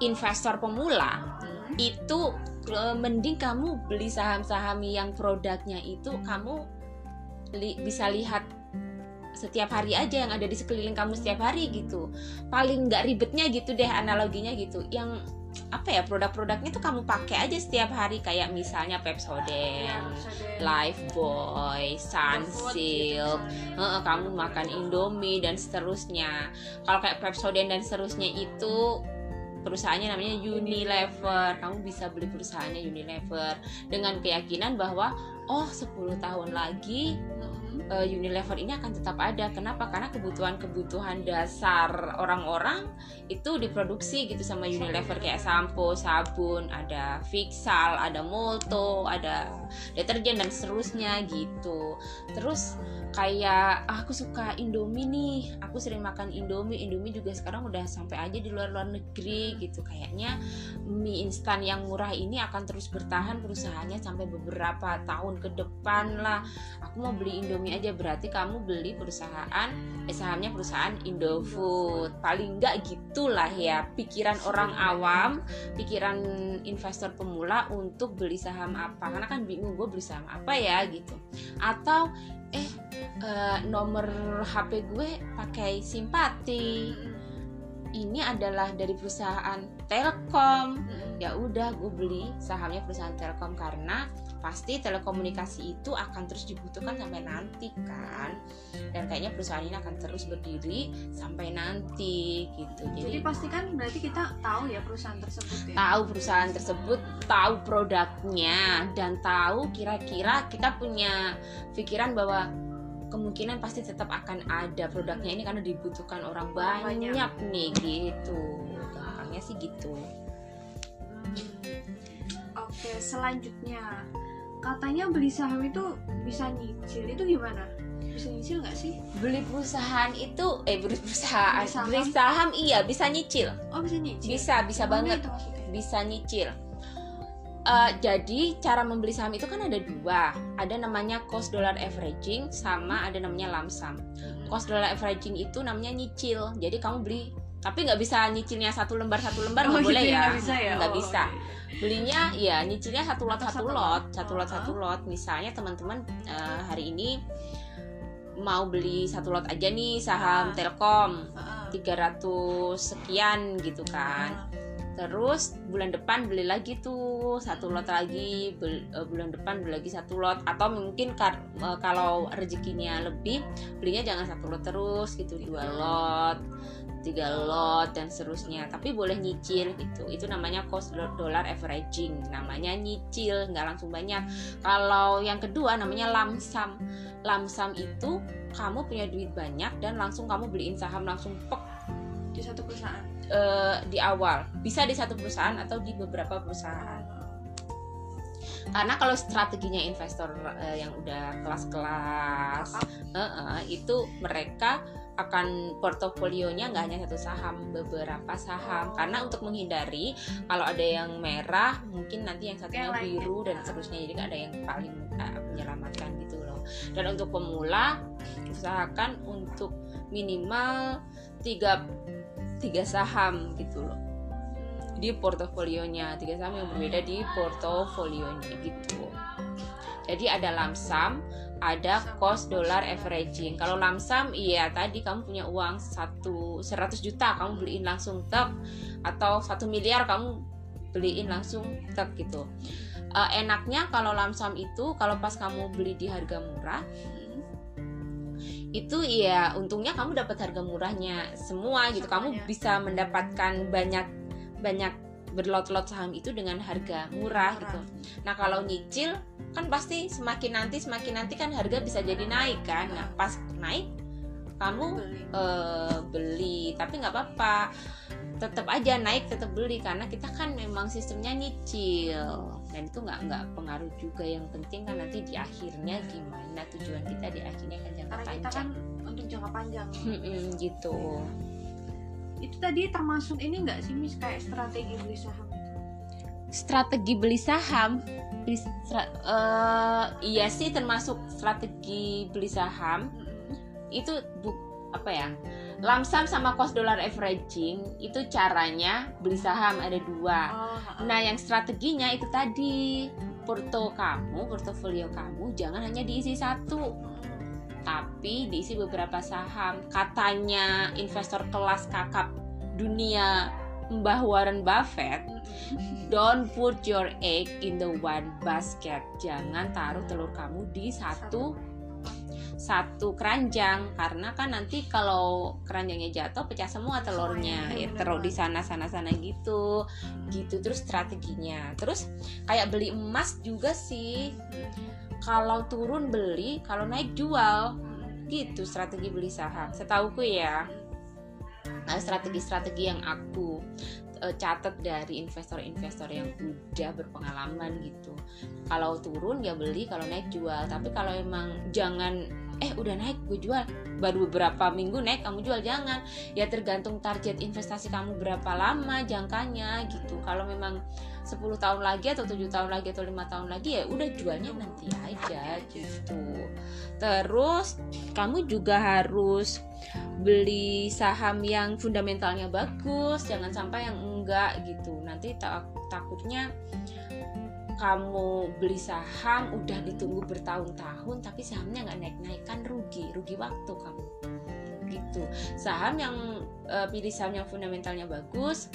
investor pemula, Hmm. itu eh, mending kamu beli saham-saham yang produknya itu kamu li- bisa lihat setiap hari aja yang ada di sekeliling kamu setiap hari gitu. Paling nggak ribetnya gitu deh analoginya gitu. Yang apa ya produk-produknya tuh kamu pakai aja setiap hari. Kayak misalnya Pepsodent, Lifebuoy, Sunsilk, Heeh, kamu makan Indomie dan seterusnya. Kalau kayak Pepsodent dan seterusnya itu perusahaannya namanya Unilever. Kamu bisa beli perusahaannya Unilever dengan keyakinan bahwa oh 10 tahun lagi eh, Unilever ini akan tetap ada. Kenapa? Karena kebutuhan-kebutuhan dasar orang-orang itu diproduksi gitu sama Unilever kayak sampo, sabun, ada Fixal, ada Molto, ada deterjen dan seterusnya gitu. Terus kayak ah, aku suka Indomie nih aku sering makan Indomie Indomie juga sekarang udah sampai aja di luar-luar negeri gitu kayaknya mie instan yang murah ini akan terus bertahan perusahaannya sampai beberapa tahun ke depan lah aku mau beli Indomie aja. Berarti kamu beli perusahaan eh, sahamnya perusahaan Indofood. Paling enggak gitulah ya pikiran orang awam pikiran investor pemula untuk beli saham apa. Karena kan bingung gue beli saham apa ya gitu. Atau eh eh, nomor HP gue pakai simpati. Ini adalah dari perusahaan Telkom. Ya udah gue beli sahamnya perusahaan Telkom karena pasti telekomunikasi itu akan terus dibutuhkan sampai nanti kan dan kayaknya perusahaan ini akan terus berdiri sampai nanti gitu Jadi jadi pastikan berarti kita tahu ya perusahaan tersebut ya. tahu perusahaan tersebut, tahu produknya dan tahu kira-kira kita punya pikiran bahwa kemungkinan pasti tetap akan ada produknya ini karena dibutuhkan orang banyak, banyak. nih gitu. Gampangnya sih gitu. Hmm. Oke, selanjutnya katanya beli saham itu bisa nyicil itu gimana? Bisa nyicil nggak sih? Beli perusahaan itu eh beli perusahaan, Beli saham? beli saham iya bisa nyicil. Oh bisa nyicil. Bisa, bisa banget. itu maksudnya? bisa nyicil. Eh, jadi cara membeli saham itu kan ada dua, ada namanya cost dollar averaging sama ada namanya lump sum. Hmm. Cost dollar averaging itu namanya nyicil. Jadi kamu beli tapi nggak bisa nyicilnya satu lembar satu lembar nggak Oh, boleh gitu ya. Nggak bisa ya. Oh, bisa. oke. belinya ya nyicilnya satu lot satu, Satu lot satu lot Oh. satu lot. Misalnya teman-teman eh, hari ini mau beli satu lot aja nih Ah. saham Telkom. Heeh. 300 sekian gitu kan. Terus bulan depan beli lagi tuh satu lot lagi bel- eh, bulan depan beli lagi satu lot. Atau mungkin kar- eh, kalau rezekinya lebih belinya jangan satu lot terus gitu dua lot tiga lot dan seterusnya. Tapi boleh nyicil gitu. Itu namanya cost do- dollar averaging. Namanya nyicil nggak langsung banyak. Kalau yang kedua namanya lamsam lamsam itu kamu punya duit banyak dan langsung kamu beliin saham langsung pek. Di satu perusahaan. eh, di awal. Bisa di satu perusahaan atau di beberapa perusahaan. Karena kalau strateginya investor eh, yang udah kelas-kelas eh, eh, itu mereka akan portofolionya nggak hanya satu saham beberapa saham. Karena untuk menghindari kalau ada yang merah mungkin nanti yang satunya biru dan seterusnya. Jadi nggak ada yang paling eh, menyelamatkan gitu loh. Dan untuk pemula usahakan untuk minimal tiga tiga saham gitu loh. Di portofolionya tiga saham yang berbeda di portofolionya gitu. Jadi ada lamsam ada cost dollar averaging. Kalau lamsam iya tadi kamu punya uang satu 100 juta kamu beliin langsung tek. Atau satu miliar kamu beliin langsung tek gitu. Eh, enaknya kalau lamsam itu kalau pas kamu beli di harga murah itu ya untungnya kamu dapat harga murahnya semua gitu. Kamu bisa mendapatkan banyak banyak berlot-lot saham itu dengan harga murah Murah. gitu nah kalau nyicil kan pasti semakin nanti semakin nanti kan harga bisa jadi naik kan. Nah pas naik kamu Beli. eh, beli. Tapi nggak apa-apa. Tetap aja naik tetap beli. Karena kita kan memang sistemnya nyicil. Dan itu nggak nggak pengaruh juga. Yang penting kan nanti di akhirnya gimana tujuan kita di akhirnya kan jangka karena kita kan panjang untuk jangka panjang. Gitu itu tadi termasuk ini nggak sih mis kayak strategi beli saham strategi beli saham? Beli stra- eh, iya sih termasuk strategi beli saham. Itu bu apa ya? Lamsam sama cost dollar averaging itu caranya beli saham ada dua. Oh, nah yang strateginya itu tadi. Porto kamu portofolio kamu jangan hanya diisi satu tapi diisi beberapa saham. Katanya investor kelas kakap dunia Mbah Warren Buffett don't put your egg in the one basket. Jangan taruh telur kamu di satu satu keranjang. Karena kan nanti kalau keranjangnya jatuh pecah semua telurnya. Ya taruh di sana sana sana gitu. Gitu terus strateginya. Terus kayak beli emas juga sih kalau turun beli kalau naik jual. Gitu strategi beli saham. Setauku ya nah, strategi-strategi yang aku eh, catat dari investor-investor yang udah berpengalaman gitu. Kalau turun ya beli kalau naik jual. Tapi kalau emang jangan eh udah naik gue jual. Baru beberapa minggu naik kamu jual. Jangan. Ya tergantung target investasi kamu berapa lama jangkanya gitu. Kalau memang 10 tahun lagi atau tujuh tahun lagi atau lima tahun lagi ya udah jualnya nanti aja gitu. Terus kamu juga harus beli saham yang fundamentalnya bagus jangan sampai yang enggak gitu. Nanti tak takutnya kamu beli saham udah ditunggu bertahun-tahun tapi sahamnya nggak naik-naik kan rugi rugi waktu kamu. Gitu. Saham yang eh, pilih saham yang fundamentalnya bagus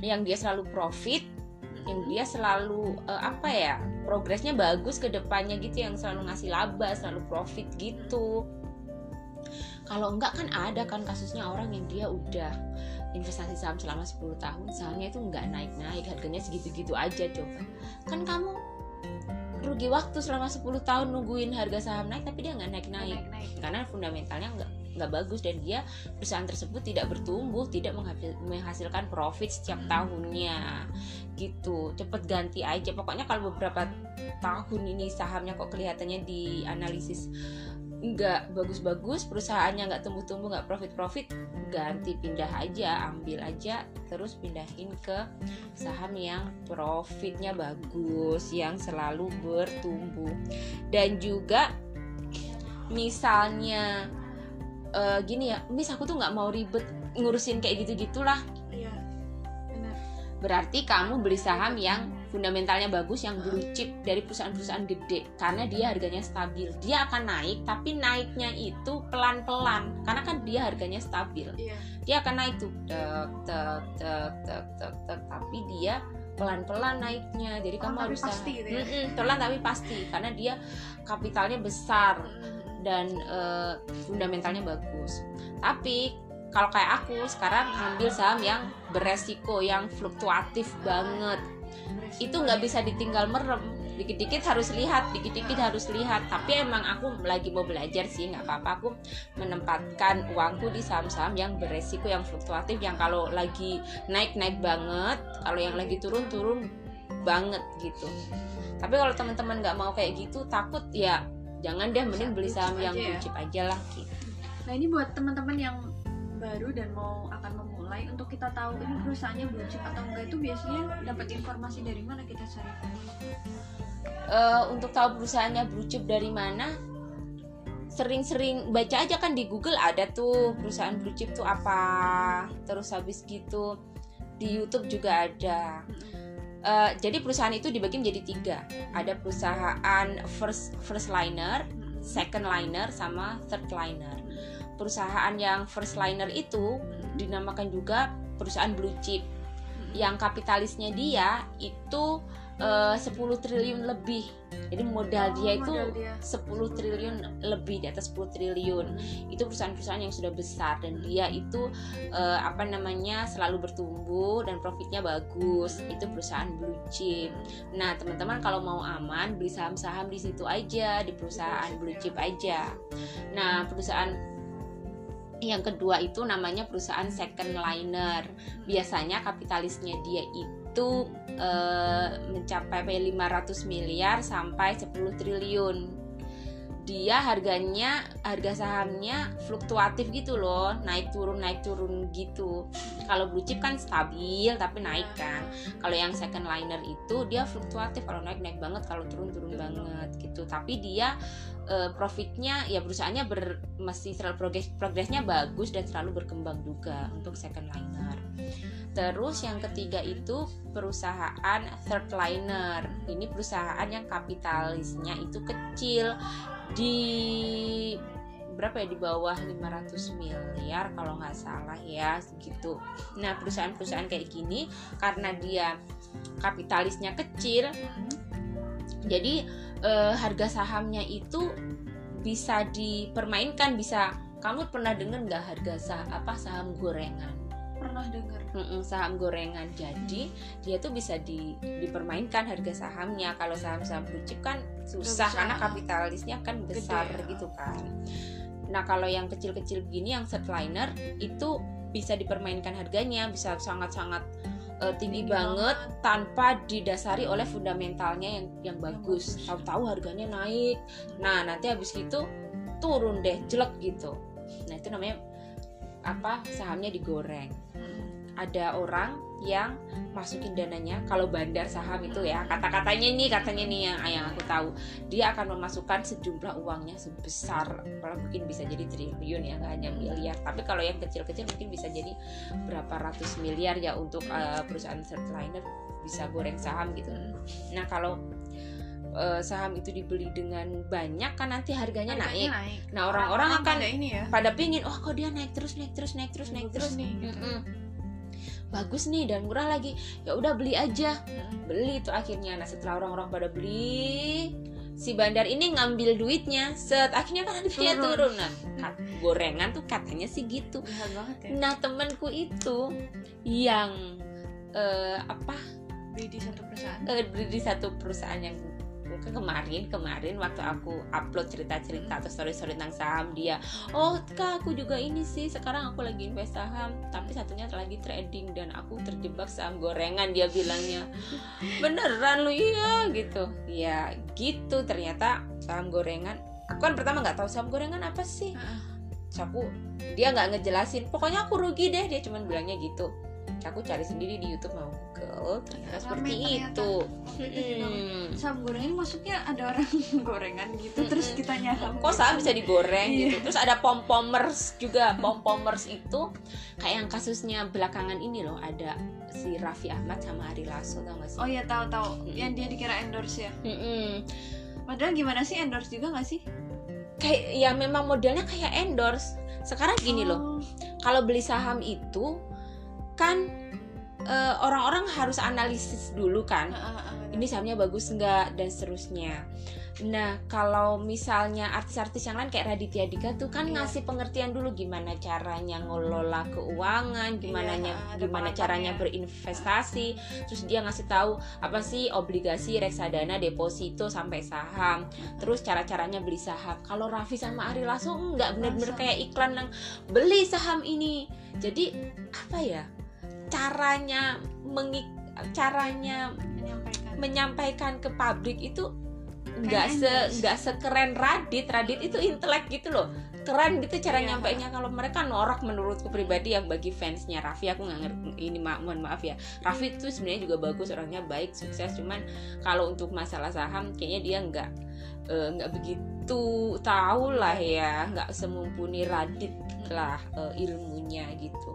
yang dia selalu profit yang dia selalu eh, apa ya progresnya bagus ke depannya gitu yang selalu ngasih laba selalu profit gitu. Kalau enggak kan ada kan kasusnya orang yang dia udah investasi saham selama 10 tahun sahamnya itu enggak naik-naik harganya segitu-gitu aja coba kan kamu rugi waktu selama 10 tahun nungguin harga saham naik tapi dia nggak naik-naik. Naik-naik. Karena fundamentalnya nggak nggak bagus dan dia perusahaan tersebut tidak bertumbuh tidak menghasil- menghasilkan profit setiap tahunnya. Gitu. Cepet ganti aja. Pokoknya kalau beberapa tahun ini sahamnya kok kelihatannya di analisis nggak bagus-bagus perusahaannya nggak tumbuh-tumbuh nggak profit-profit ganti pindah aja ambil aja terus pindahin ke saham yang profitnya bagus yang selalu bertumbuh. Dan juga misalnya eh, gini ya mis aku tuh nggak mau ribet ngurusin kayak gitu gitulah iya benar. Berarti kamu beli saham yang fundamentalnya bagus yang blue chip dari perusahaan-perusahaan gede karena dia harganya stabil. Dia akan naik tapi naiknya itu pelan-pelan karena kan dia harganya stabil. Iya. Dia akan naik tuh tek tek tek tek tek, tek. tapi dia pelan-pelan naiknya. Jadi Oh, kamu harus pasti gitu ya? Pelan tapi pasti karena dia kapitalnya besar dan eh, fundamentalnya bagus. Tapi kalau kayak aku sekarang ngambil saham yang beresiko, yang fluktuatif banget, itu nggak bisa ditinggal merem. Dikit-dikit harus lihat, dikit-dikit harus lihat. Tapi emang aku lagi mau belajar sih, nggak apa-apa. Aku menempatkan uangku di saham-saham yang beresiko, yang fluktuatif, yang kalau lagi naik naik banget, kalau yang lagi turun turun banget gitu. Tapi kalau teman-teman nggak mau kayak gitu, takut ya jangan deh mending beli saham yang blue ya. chip aja lah gitu. Nah ini buat teman-teman yang baru dan mau akan memulai untuk kita tahu ini perusahaannya blue chip atau enggak itu biasanya dapat informasi dari mana kita cari? Eh, untuk tahu perusahaannya blue chip dari mana sering-sering baca aja kan di Google ada tuh perusahaan blue chip tuh apa terus habis gitu di YouTube juga ada Eh, jadi perusahaan itu dibagi menjadi tiga. Ada perusahaan first first liner second liner sama third liner. Perusahaan yang first liner itu dinamakan juga perusahaan blue chip. Yang kapitalisnya dia itu eh, 10 triliun lebih. Jadi modal dia itu Oh, modal dia. 10 triliun lebih di atas 10 triliun. Itu perusahaan-perusahaan yang sudah besar dan dia itu eh, apa namanya selalu bertumbuh dan profitnya bagus. Itu perusahaan blue chip. Nah teman-teman kalau mau aman beli saham-saham di situ aja di perusahaan blue chip aja. Nah perusahaan yang kedua itu namanya perusahaan second liner. Biasanya kapitalisnya dia itu eh, mencapai 500 miliar sampai 10 triliun. Dia harganya harga sahamnya fluktuatif gitu loh naik turun naik turun gitu. Kalau blue chip kan stabil tapi naik kan. Kalau yang second liner itu dia fluktuatif. Kalau naik naik banget. Kalau turun turun banget gitu. Tapi dia uh, profitnya ya perusahaannya ber, masih selalu progres progresnya bagus dan selalu berkembang juga untuk second liner Terus yang ketiga itu perusahaan third liner. Ini perusahaan yang kapitalisnya itu kecil di berapa ya di bawah 500 miliar kalau nggak salah ya segitu. Nah perusahaan-perusahaan kayak gini karena dia kapitalisnya kecil, jadi eh, harga sahamnya itu bisa dipermainkan bisa kamu pernah dengar nggak harga saham apa saham gorengan? pernah dengar saham gorengan. Jadi dia tuh bisa di, dipermainkan harga sahamnya. Kalau saham-saham blue chip kan susah karena kapitalisnya kan besar ya. gitu kan. Nah kalau yang kecil-kecil begini yang set liner itu bisa dipermainkan harganya bisa sangat-sangat eh, tinggi, Tinggi banget, tanpa didasari oleh fundamentalnya yang yang bagus. bagus. Tahu-tahu harganya naik. Nah, nanti habis itu turun deh, jelek gitu. Nah, itu namanya apa? Sahamnya digoreng ada orang yang masukin dananya kalau bandar saham itu ya. Kata-katanya nih katanya nih yang yang aku tahu. Dia akan memasukkan sejumlah uangnya sebesar kalau mungkin bisa jadi triliun ya nggak hanya miliar. Tapi kalau yang kecil-kecil mungkin bisa jadi berapa ratus miliar ya untuk uh, perusahaan third liner bisa goreng saham gitu. Nah kalau uh, saham itu dibeli dengan banyak kan nanti harganya naik. naik. Nah orang-orang akan pada ini ya. pada pingin oh kok dia naik terus naik terus naik terus naik terus? nih, gitu. Mm-mm. Bagus nih dan murah lagi. Ya udah beli aja. Beli tuh akhirnya. Nah setelah orang-orang pada beli si bandar ini ngambil duitnya. Set akhirnya kan harganya Turun. turun. Nah kat- gorengan tuh katanya sih gitu. Ya? Nah temanku itu yang eh, apa? Beli di satu perusahaan? Eh, beli di satu perusahaan yang kemarin kemarin waktu aku upload cerita-cerita atau story-story tentang saham dia oh kak aku juga ini sih sekarang aku lagi invest saham tapi satunya lagi trading dan aku terjebak saham gorengan dia bilangnya. Beneran lu iya gitu. Ya gitu ternyata saham gorengan aku kan pertama nggak tahu saham gorengan apa sih. Terus aku dia nggak ngejelasin pokoknya aku rugi deh dia cuman bilangnya gitu aku cari sendiri di YouTube mau Google ternyata Rame seperti ternyata. itu juga Hmm. saham gorengan maksudnya ada orang gorengan gitu terus Mm-mm. kita nyaham kok saham bisa digoreng Iya. gitu terus ada pom pomers juga pom pomers itu kayak yang kasusnya belakangan ini loh ada si Raffi Ahmad sama Ari Lasso tau gak sih oh ya tahu tahu Mm-mm. yang dia dikira endorse ya Mm-mm. padahal gimana sih endorse juga nggak sih kayak ya memang modelnya kayak endorse sekarang gini loh Oh. kalau beli saham itu kan eh, orang-orang harus analisis dulu kan Heeh, heeh, benar. ini sahamnya bagus nggak dan seterusnya. Nah kalau misalnya artis-artis yang lain kayak Raditya Dika tuh kan Iya. ngasih pengertian dulu gimana caranya ngelola keuangan, gimana ada gimana caranya berinvestasi, terus dia ngasih tahu apa sih obligasi, reksadana, deposito sampai saham, terus cara-caranya beli saham. Kalau Raffi sama Ari Lasso nggak bener-bener Langsung. kayak iklan yang beli saham ini. Jadi apa ya caranya mengik caranya menyampaikan. menyampaikan ke publik itu nggak Kayak se nggak sekeren Radit. Radit itu intelek gitu loh. Keren gitu cara Iya. nyampainya. Kalau mereka norak menurutku pribadi yang bagi fansnya. Raffi aku nggak ngerti. Ini ma mohon maaf ya. Raffi itu sebenarnya juga bagus orangnya baik sukses. Cuman kalau untuk masalah saham kayaknya dia nggak eh, nggak begitu tahu lah ya. Nggak semumpuni Radit lah eh, ilmunya gitu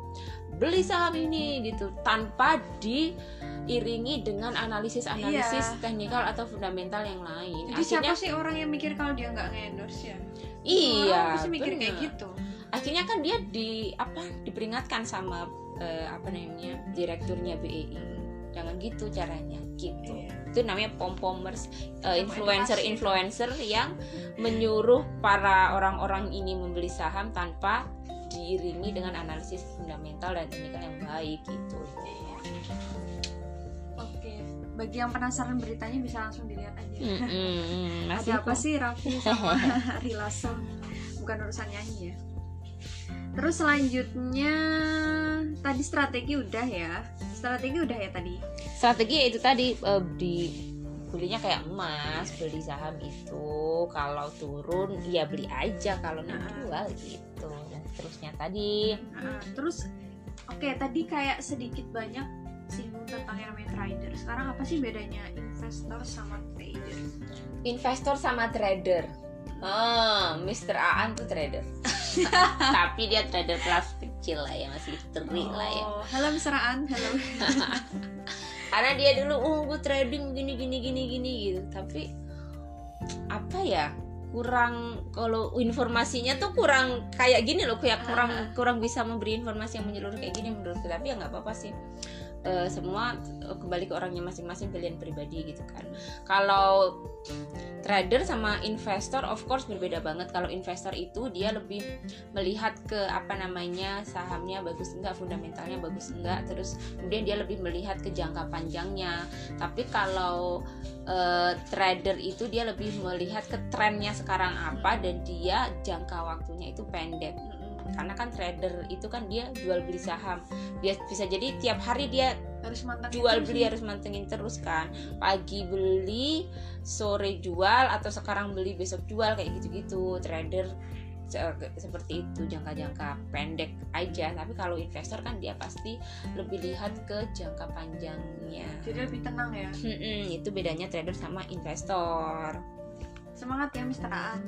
beli saham ini gitu tanpa diiringi dengan analisis-analisis Iya. teknikal atau fundamental yang lain. jadi akhirnya siapa sih orang yang mikir kalau dia nggak nge-endorse ya iya, orang pasti mikir kayak bener. gitu Akhirnya kan dia di apa diperingatkan sama eh, apa namanya direkturnya BEI. Jangan gitu caranya, gitu. Iya. Itu namanya pom-pomers eh, Sama influencer-influencer yang menyuruh para orang-orang ini membeli saham tanpa diiringi dengan analisis fundamental dan teknikal yang baik gitu. Oke bagi yang penasaran beritanya bisa langsung dilihat aja. Masih ada apa sih Raffi sama Ari Lasso bukan urusan nyanyi ya. Terus selanjutnya tadi strategi udah ya? Strategi udah ya tadi? Strategi ya itu tadi uh, di belinya kayak emas beli saham itu. Kalau turun ya beli aja. Kalau naik Nah. jual gitu seterusnya tadi Nah, terus oke tadi kayak sedikit banyak singgung tentang yang trader sekarang apa sih bedanya investor sama trader investor sama trader Oh, Mr. Aan tuh trader. Tapi dia trader kelas kecil lah ya, masih teri lah ya. Oh, halo Mr. Aan halo Karena dia dulu gue trading gini gini gini gini gitu. Tapi apa ya? Kurang kalau informasinya tuh kurang kayak gini loh kayak kurang Ah. kurang bisa memberi informasi yang menyeluruh kayak gini menurutku tapi ya nggak apa-apa sih Eh, semua eh, kembali ke orangnya masing-masing pilihan pribadi gitu kan. Kalau trader sama investor of course berbeda banget. Kalau investor itu dia lebih melihat ke apa namanya sahamnya bagus enggak fundamentalnya bagus enggak terus kemudian dia lebih melihat ke jangka panjangnya. Tapi kalau eh, trader itu dia lebih melihat ke trennya sekarang apa dan dia jangka waktunya itu pendek karena kan trader itu kan dia jual beli saham. Dia bisa jadi tiap hari dia harus jual beli harus mantengin terus kan. Pagi beli sore jual atau sekarang beli besok jual kayak gitu-gitu. Trader se- seperti itu jangka-jangka pendek aja. Tapi kalau investor kan dia pasti lebih lihat ke jangka panjangnya. Jadi lebih tenang ya. Mm-mm, itu bedanya trader sama investor semangat ya Mr. Aan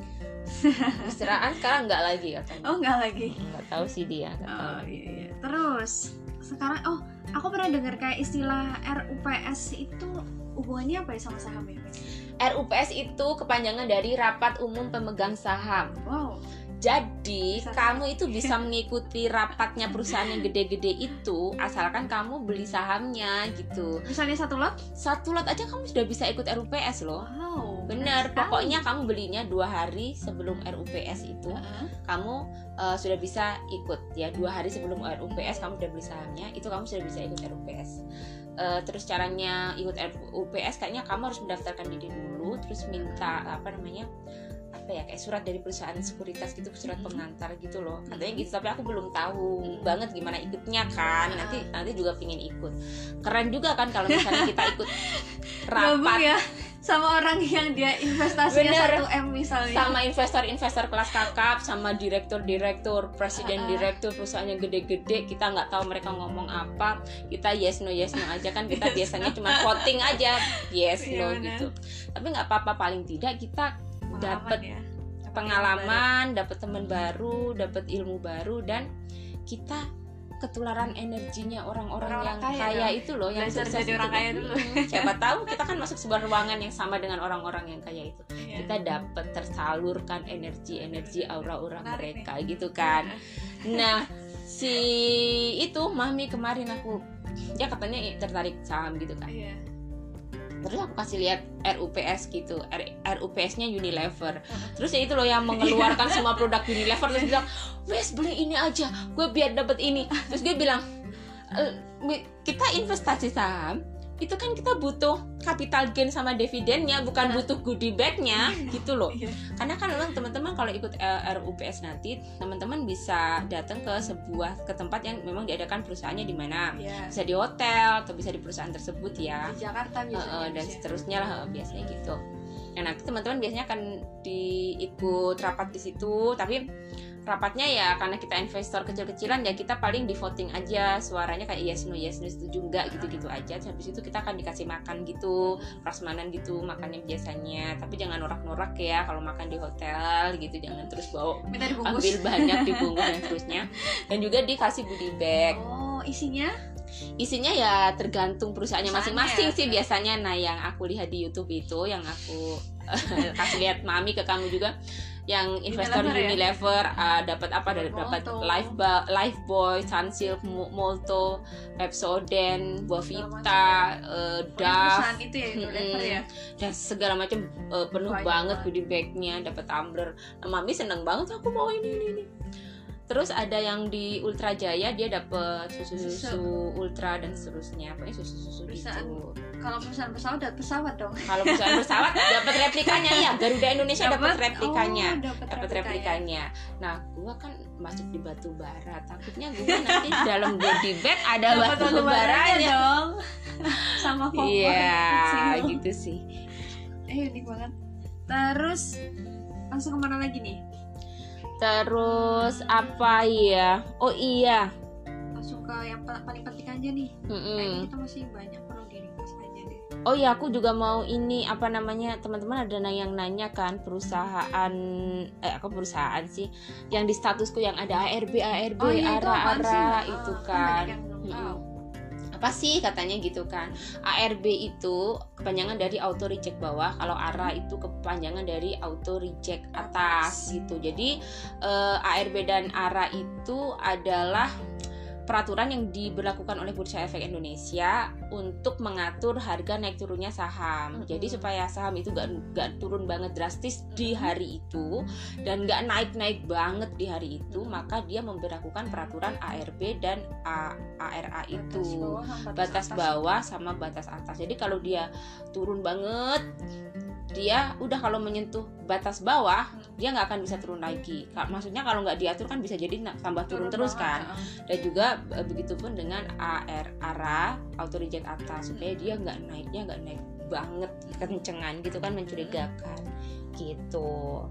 Istiraan sekarang nggak lagi katanya oh nggak lagi nggak tahu sih dia tahu Oh iya, iya. Terus sekarang oh aku pernah dengar kayak istilah RUPS itu hubungannya apa ya sama saham ya? RUPS itu kepanjangan dari Rapat Umum Pemegang Saham Wow. Jadi kamu itu bisa mengikuti rapatnya perusahaan yang gede-gede itu asalkan kamu beli sahamnya gitu. Misalnya satu lot? Satu lot aja kamu sudah bisa ikut RUPS loh. Wow. Bener, pokoknya kamu belinya dua hari sebelum RUPS itu sekali. kamu uh, sudah bisa ikut ya dua hari sebelum RUPS kamu sudah beli sahamnya itu kamu sudah bisa ikut RUPS. Uh, terus caranya ikut RUPS kayaknya kamu harus mendaftarkan diri dulu terus minta apa namanya apa ya kayak surat dari perusahaan sekuritas gitu surat pengantar gitu loh. Katanya gitu tapi aku belum tahu banget gimana ikutnya kan. Ah. nanti nanti juga pingin ikut. Keren juga kan kalau misalnya kita ikut rapat. ya sama orang yang dia investasinya Bener. 1 M misalnya. sama investor-investor kelas kakap sama direktur-direktur Ah. presiden-direktur perusahaan yang gede-gede kita nggak tahu mereka ngomong apa. Kita yes no yes no aja kan kita biasanya cuma voting aja. Yes Iya, no gitu. Tapi nggak apa-apa paling tidak kita dapat ya. pengalaman dapat teman baru dapat ilmu baru dan kita ketularan energinya orang-orang yang kaya kaya, dong. itu loh yang Belajar sukses jadi orang kaya dulu. Siapa tahu kita kan masuk sebuah ruangan yang sama dengan orang-orang yang kaya itu Iya. kita dapat tersalurkan energi-energi aura-aura Menarik mereka gitu kan nah si itu mami kemarin aku dia katanya tertarik saham gitu kan Iya. Terus aku kasih lihat RUPS gitu R- RUPS-nya Unilever. Terus ya itu loh yang mengeluarkan semua produk Unilever terus bilang wes beli ini aja gue biar dapat ini. Terus dia bilang "Eh, mi- kita investasi saham itu kan kita butuh capital gain sama dividennya bukan butuh goodie bag-nya gitu loh Iya. karena kan memang teman-teman kalau ikut eh, RUPS nanti teman-teman bisa datang ke sebuah ke tempat yang memang diadakan perusahaannya di mana Iya. bisa di hotel atau bisa di perusahaan tersebut ya Di Jakarta biasanya. eh, dan seterusnya lah biasanya gitu nah nanti teman-teman biasanya akan diikut rapat di situ tapi rapatnya ya karena kita investor kecil-kecilan ya kita paling di voting aja suaranya kayak yes no yes no setuju enggak gitu-gitu aja Terus habis itu kita akan dikasih makan gitu prasmanan gitu makannya biasanya tapi jangan norak-norak ya kalau makan di hotel gitu jangan terus bawa Minta dibungkus. ambil banyak dibungkus dan seterusnya dan juga dikasih goodie bag Oh, isinya? isinya ya tergantung perusahaannya Perusahaannya masing-masing ya. sih biasanya nah yang aku lihat di YouTube itu yang aku kasih lihat mami ke kamu juga yang investor Unilever ya? Uh, dapat apa dari dapat Life Ba- Life Boy, Sunsilk, Mo- Molto, Pepsodent, Buavita, uh, Dove, itu ya, Mm-mm. ya. dan segala macam uh, penuh Banyak banget banget. goodie bagnya dapat tumbler nah, mami seneng banget aku mau ini ini ini terus ada yang di Ultra Jaya dia dapat susu-susu ultra dan seterusnya pokoknya susu-susu gitu Kalau perusahaan pesawat dapat pesawat dong. kalau perusahaan pesawat dapat replikanya ya Garuda Indonesia dapat replikanya Oh, dapat replikanya. Nah, gua kan masuk di batu bara. Takutnya gua nanti dalam body bag ada Dapat batu batu baranya dong. Sama kompor. Iya, gitu sih. Eh, unik banget. Terus langsung ke mana lagi nih? Terus apa ya? Oh iya. Langsung ke yang pa- paling penting aja nih. Kayaknya Mm-mm. kita masih banyak perlu diringkas aja deh. Oh iya, aku juga mau ini apa namanya teman-teman ada yang nanya kan perusahaan eh aku perusahaan sih yang di statusku yang ada ARB ARB Oh iya, itu apaan sih? ARA Ah, itu kan kan. Mm-mm. tahu. Apa sih? katanya gitu kan. ARB itu kepanjangan dari auto reject bawah kalau ARA itu kepanjangan dari auto reject atas gitu. Jadi eh, ARB dan ARA itu adalah peraturan yang diberlakukan oleh Bursa Efek Indonesia untuk mengatur harga naik turunnya saham. Mm-mm. Jadi supaya saham itu gak, gak turun banget drastis di Mm-mm. hari itu dan gak naik-naik banget di hari itu, Mm-mm. maka dia memberlakukan peraturan ARB dan A- ARA itu Batas bawah batas atas. bawah sama batas atas. Jadi kalau dia turun banget, dia udah kalau menyentuh batas bawah, dia nggak akan bisa turun lagi. Maksudnya kalau nggak diatur kan bisa jadi tambah turun, terus banget, kan. Dan juga e, begitupun dengan AR ARA auto reject atas supaya dia nggak naiknya nggak naik banget kencengan gitu kan mencurigakan gitu.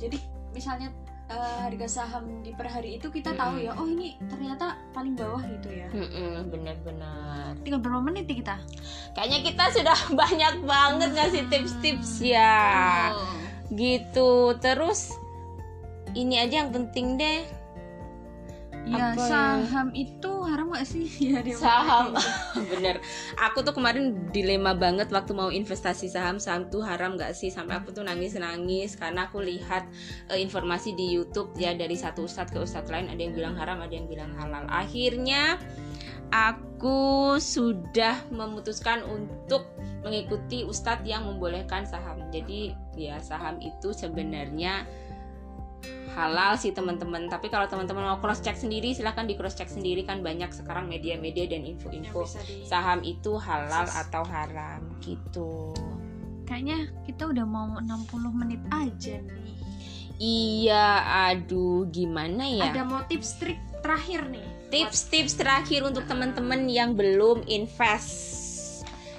Jadi misalnya eh, harga saham di per hari itu kita Mm-mm. tahu ya, oh ini ternyata paling bawah gitu ya. Mm-mm, benar-benar. Tinggal berapa menit nih kita? Kayaknya kita sudah banyak banget ngasih tips-tips ya. Oh. gitu terus ini aja yang penting deh Ya, Apa ya? saham itu haram gak sih? Ya, Saham. pakai. bener aku tuh kemarin dilema banget waktu mau investasi saham saham tuh haram gak sih sampai aku tuh nangis nangis karena aku lihat eh, informasi di YouTube ya dari satu ustadz ke ustadz lain ada yang bilang haram ada yang bilang halal akhirnya aku sudah memutuskan untuk mengikuti ustadz yang membolehkan saham jadi ya saham itu sebenarnya halal sih teman-teman. Tapi kalau teman-teman mau cross check sendiri silahkan di cross check sendiri kan banyak sekarang media-media dan info-info saham itu halal atau haram gitu. Kayaknya kita udah mau 60 menit aja nih. iya aduh gimana ya? Ada mau tips trik terakhir nih. tips-tips terakhir untuk teman-teman yang belum invest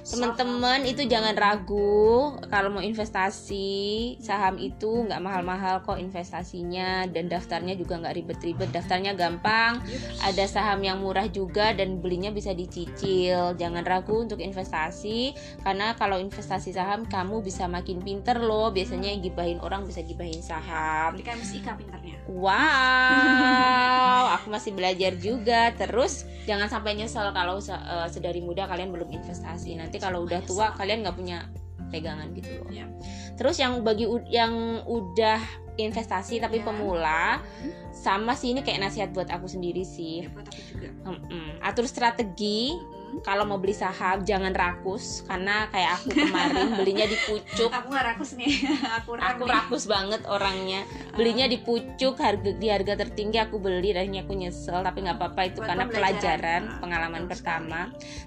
teman-teman itu jangan ragu. Kalau mau investasi saham itu nggak mahal-mahal kok investasinya. Dan daftarnya juga nggak ribet-ribet. Daftarnya gampang. Ada saham yang murah juga dan belinya bisa dicicil. Jangan ragu untuk investasi karena kalau investasi saham kamu bisa makin pinter loh. Biasanya yang gibahin orang bisa gibahin saham. Pinternya. Wow, aku masih belajar juga. Terus jangan sampai nyesel kalau eh, sedari muda kalian belum investasi. Nanti kalau udah tua kalian nggak punya pegangan gitu loh. Iya. Terus yang bagi yang udah investasi tapi Iya. pemula, sama sih ini kayak nasihat buat aku sendiri sih. Ya buat aku juga. Mm-mm. Atur strategi. Kalau mau beli saham jangan rakus karena kayak aku kemarin belinya di pucuk. Aku gak rakus nih. aku Aku nih. rakus banget orangnya belinya di pucuk harga di harga tertinggi aku beli dan aku nyesel tapi nggak apa-apa itu Buat karena pelajaran Ah, pengalaman pertama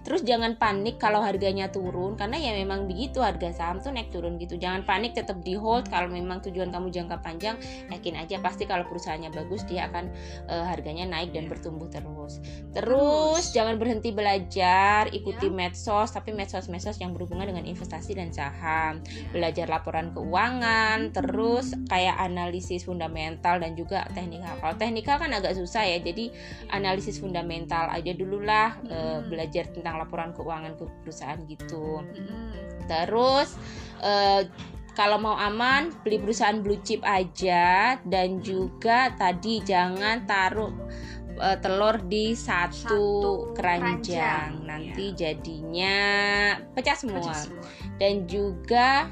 terus jangan panik kalau harganya turun karena ya memang begitu harga saham tuh naik turun gitu jangan panik tetap di hold kalau memang tujuan kamu jangka panjang yakin aja pasti kalau perusahaannya bagus dia akan eh, harganya naik dan Iya. bertumbuh terus terus Terus. jangan berhenti belajar ikuti Ya. medsos tapi medsos-medsos yang berhubungan dengan investasi dan saham belajar laporan keuangan, terus kayak analisis fundamental dan juga teknikal. Kalau teknikal kan agak susah ya, jadi analisis fundamental aja dulu lah eh, Mm-mm. belajar tentang laporan keuangan ke perusahaan gitu. Terus eh, kalau mau aman beli perusahaan blue chip aja dan juga tadi jangan taruh eh, telur di satu, Satu keranjang. keranjang, Nanti jadinya pecah semua Pecah semua. dan juga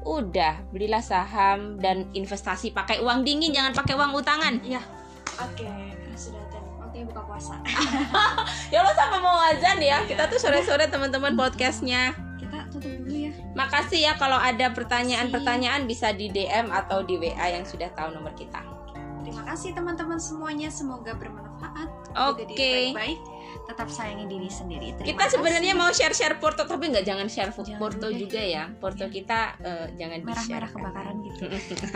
udah belilah saham dan investasi pakai uang dingin jangan pakai uang utangan Iya. Oke, sudah ten. Waktunya buka puasa. ya lo sampai mau azan ya kita tuh sore-sore teman-teman podcastnya Kita tutup dulu ya. makasih ya kalau ada pertanyaan-pertanyaan bisa di DM atau di WA yang sudah tahu nomor kita terima kasih teman-teman semuanya semoga bermanfaat Oke. Diri baik-baik tetap sayangi diri sendiri Terima kita sebenarnya mau share-share Porto tapi nggak jangan share Jangan Porto deh. juga ya. Porto Iya. kita eh, jangan merah-merah kebakaran gitu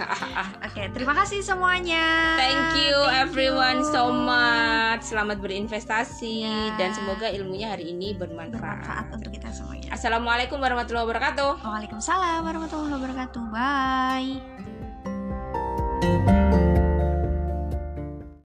oke terima kasih semuanya Thank you Thank everyone you. so much. Selamat berinvestasi Ya. dan semoga ilmunya hari ini bermanfaat bermanfaat. untuk kita semuanya Assalamualaikum warahmatullahi wabarakatuh. Waalaikumsalam warahmatullahi wabarakatuh bye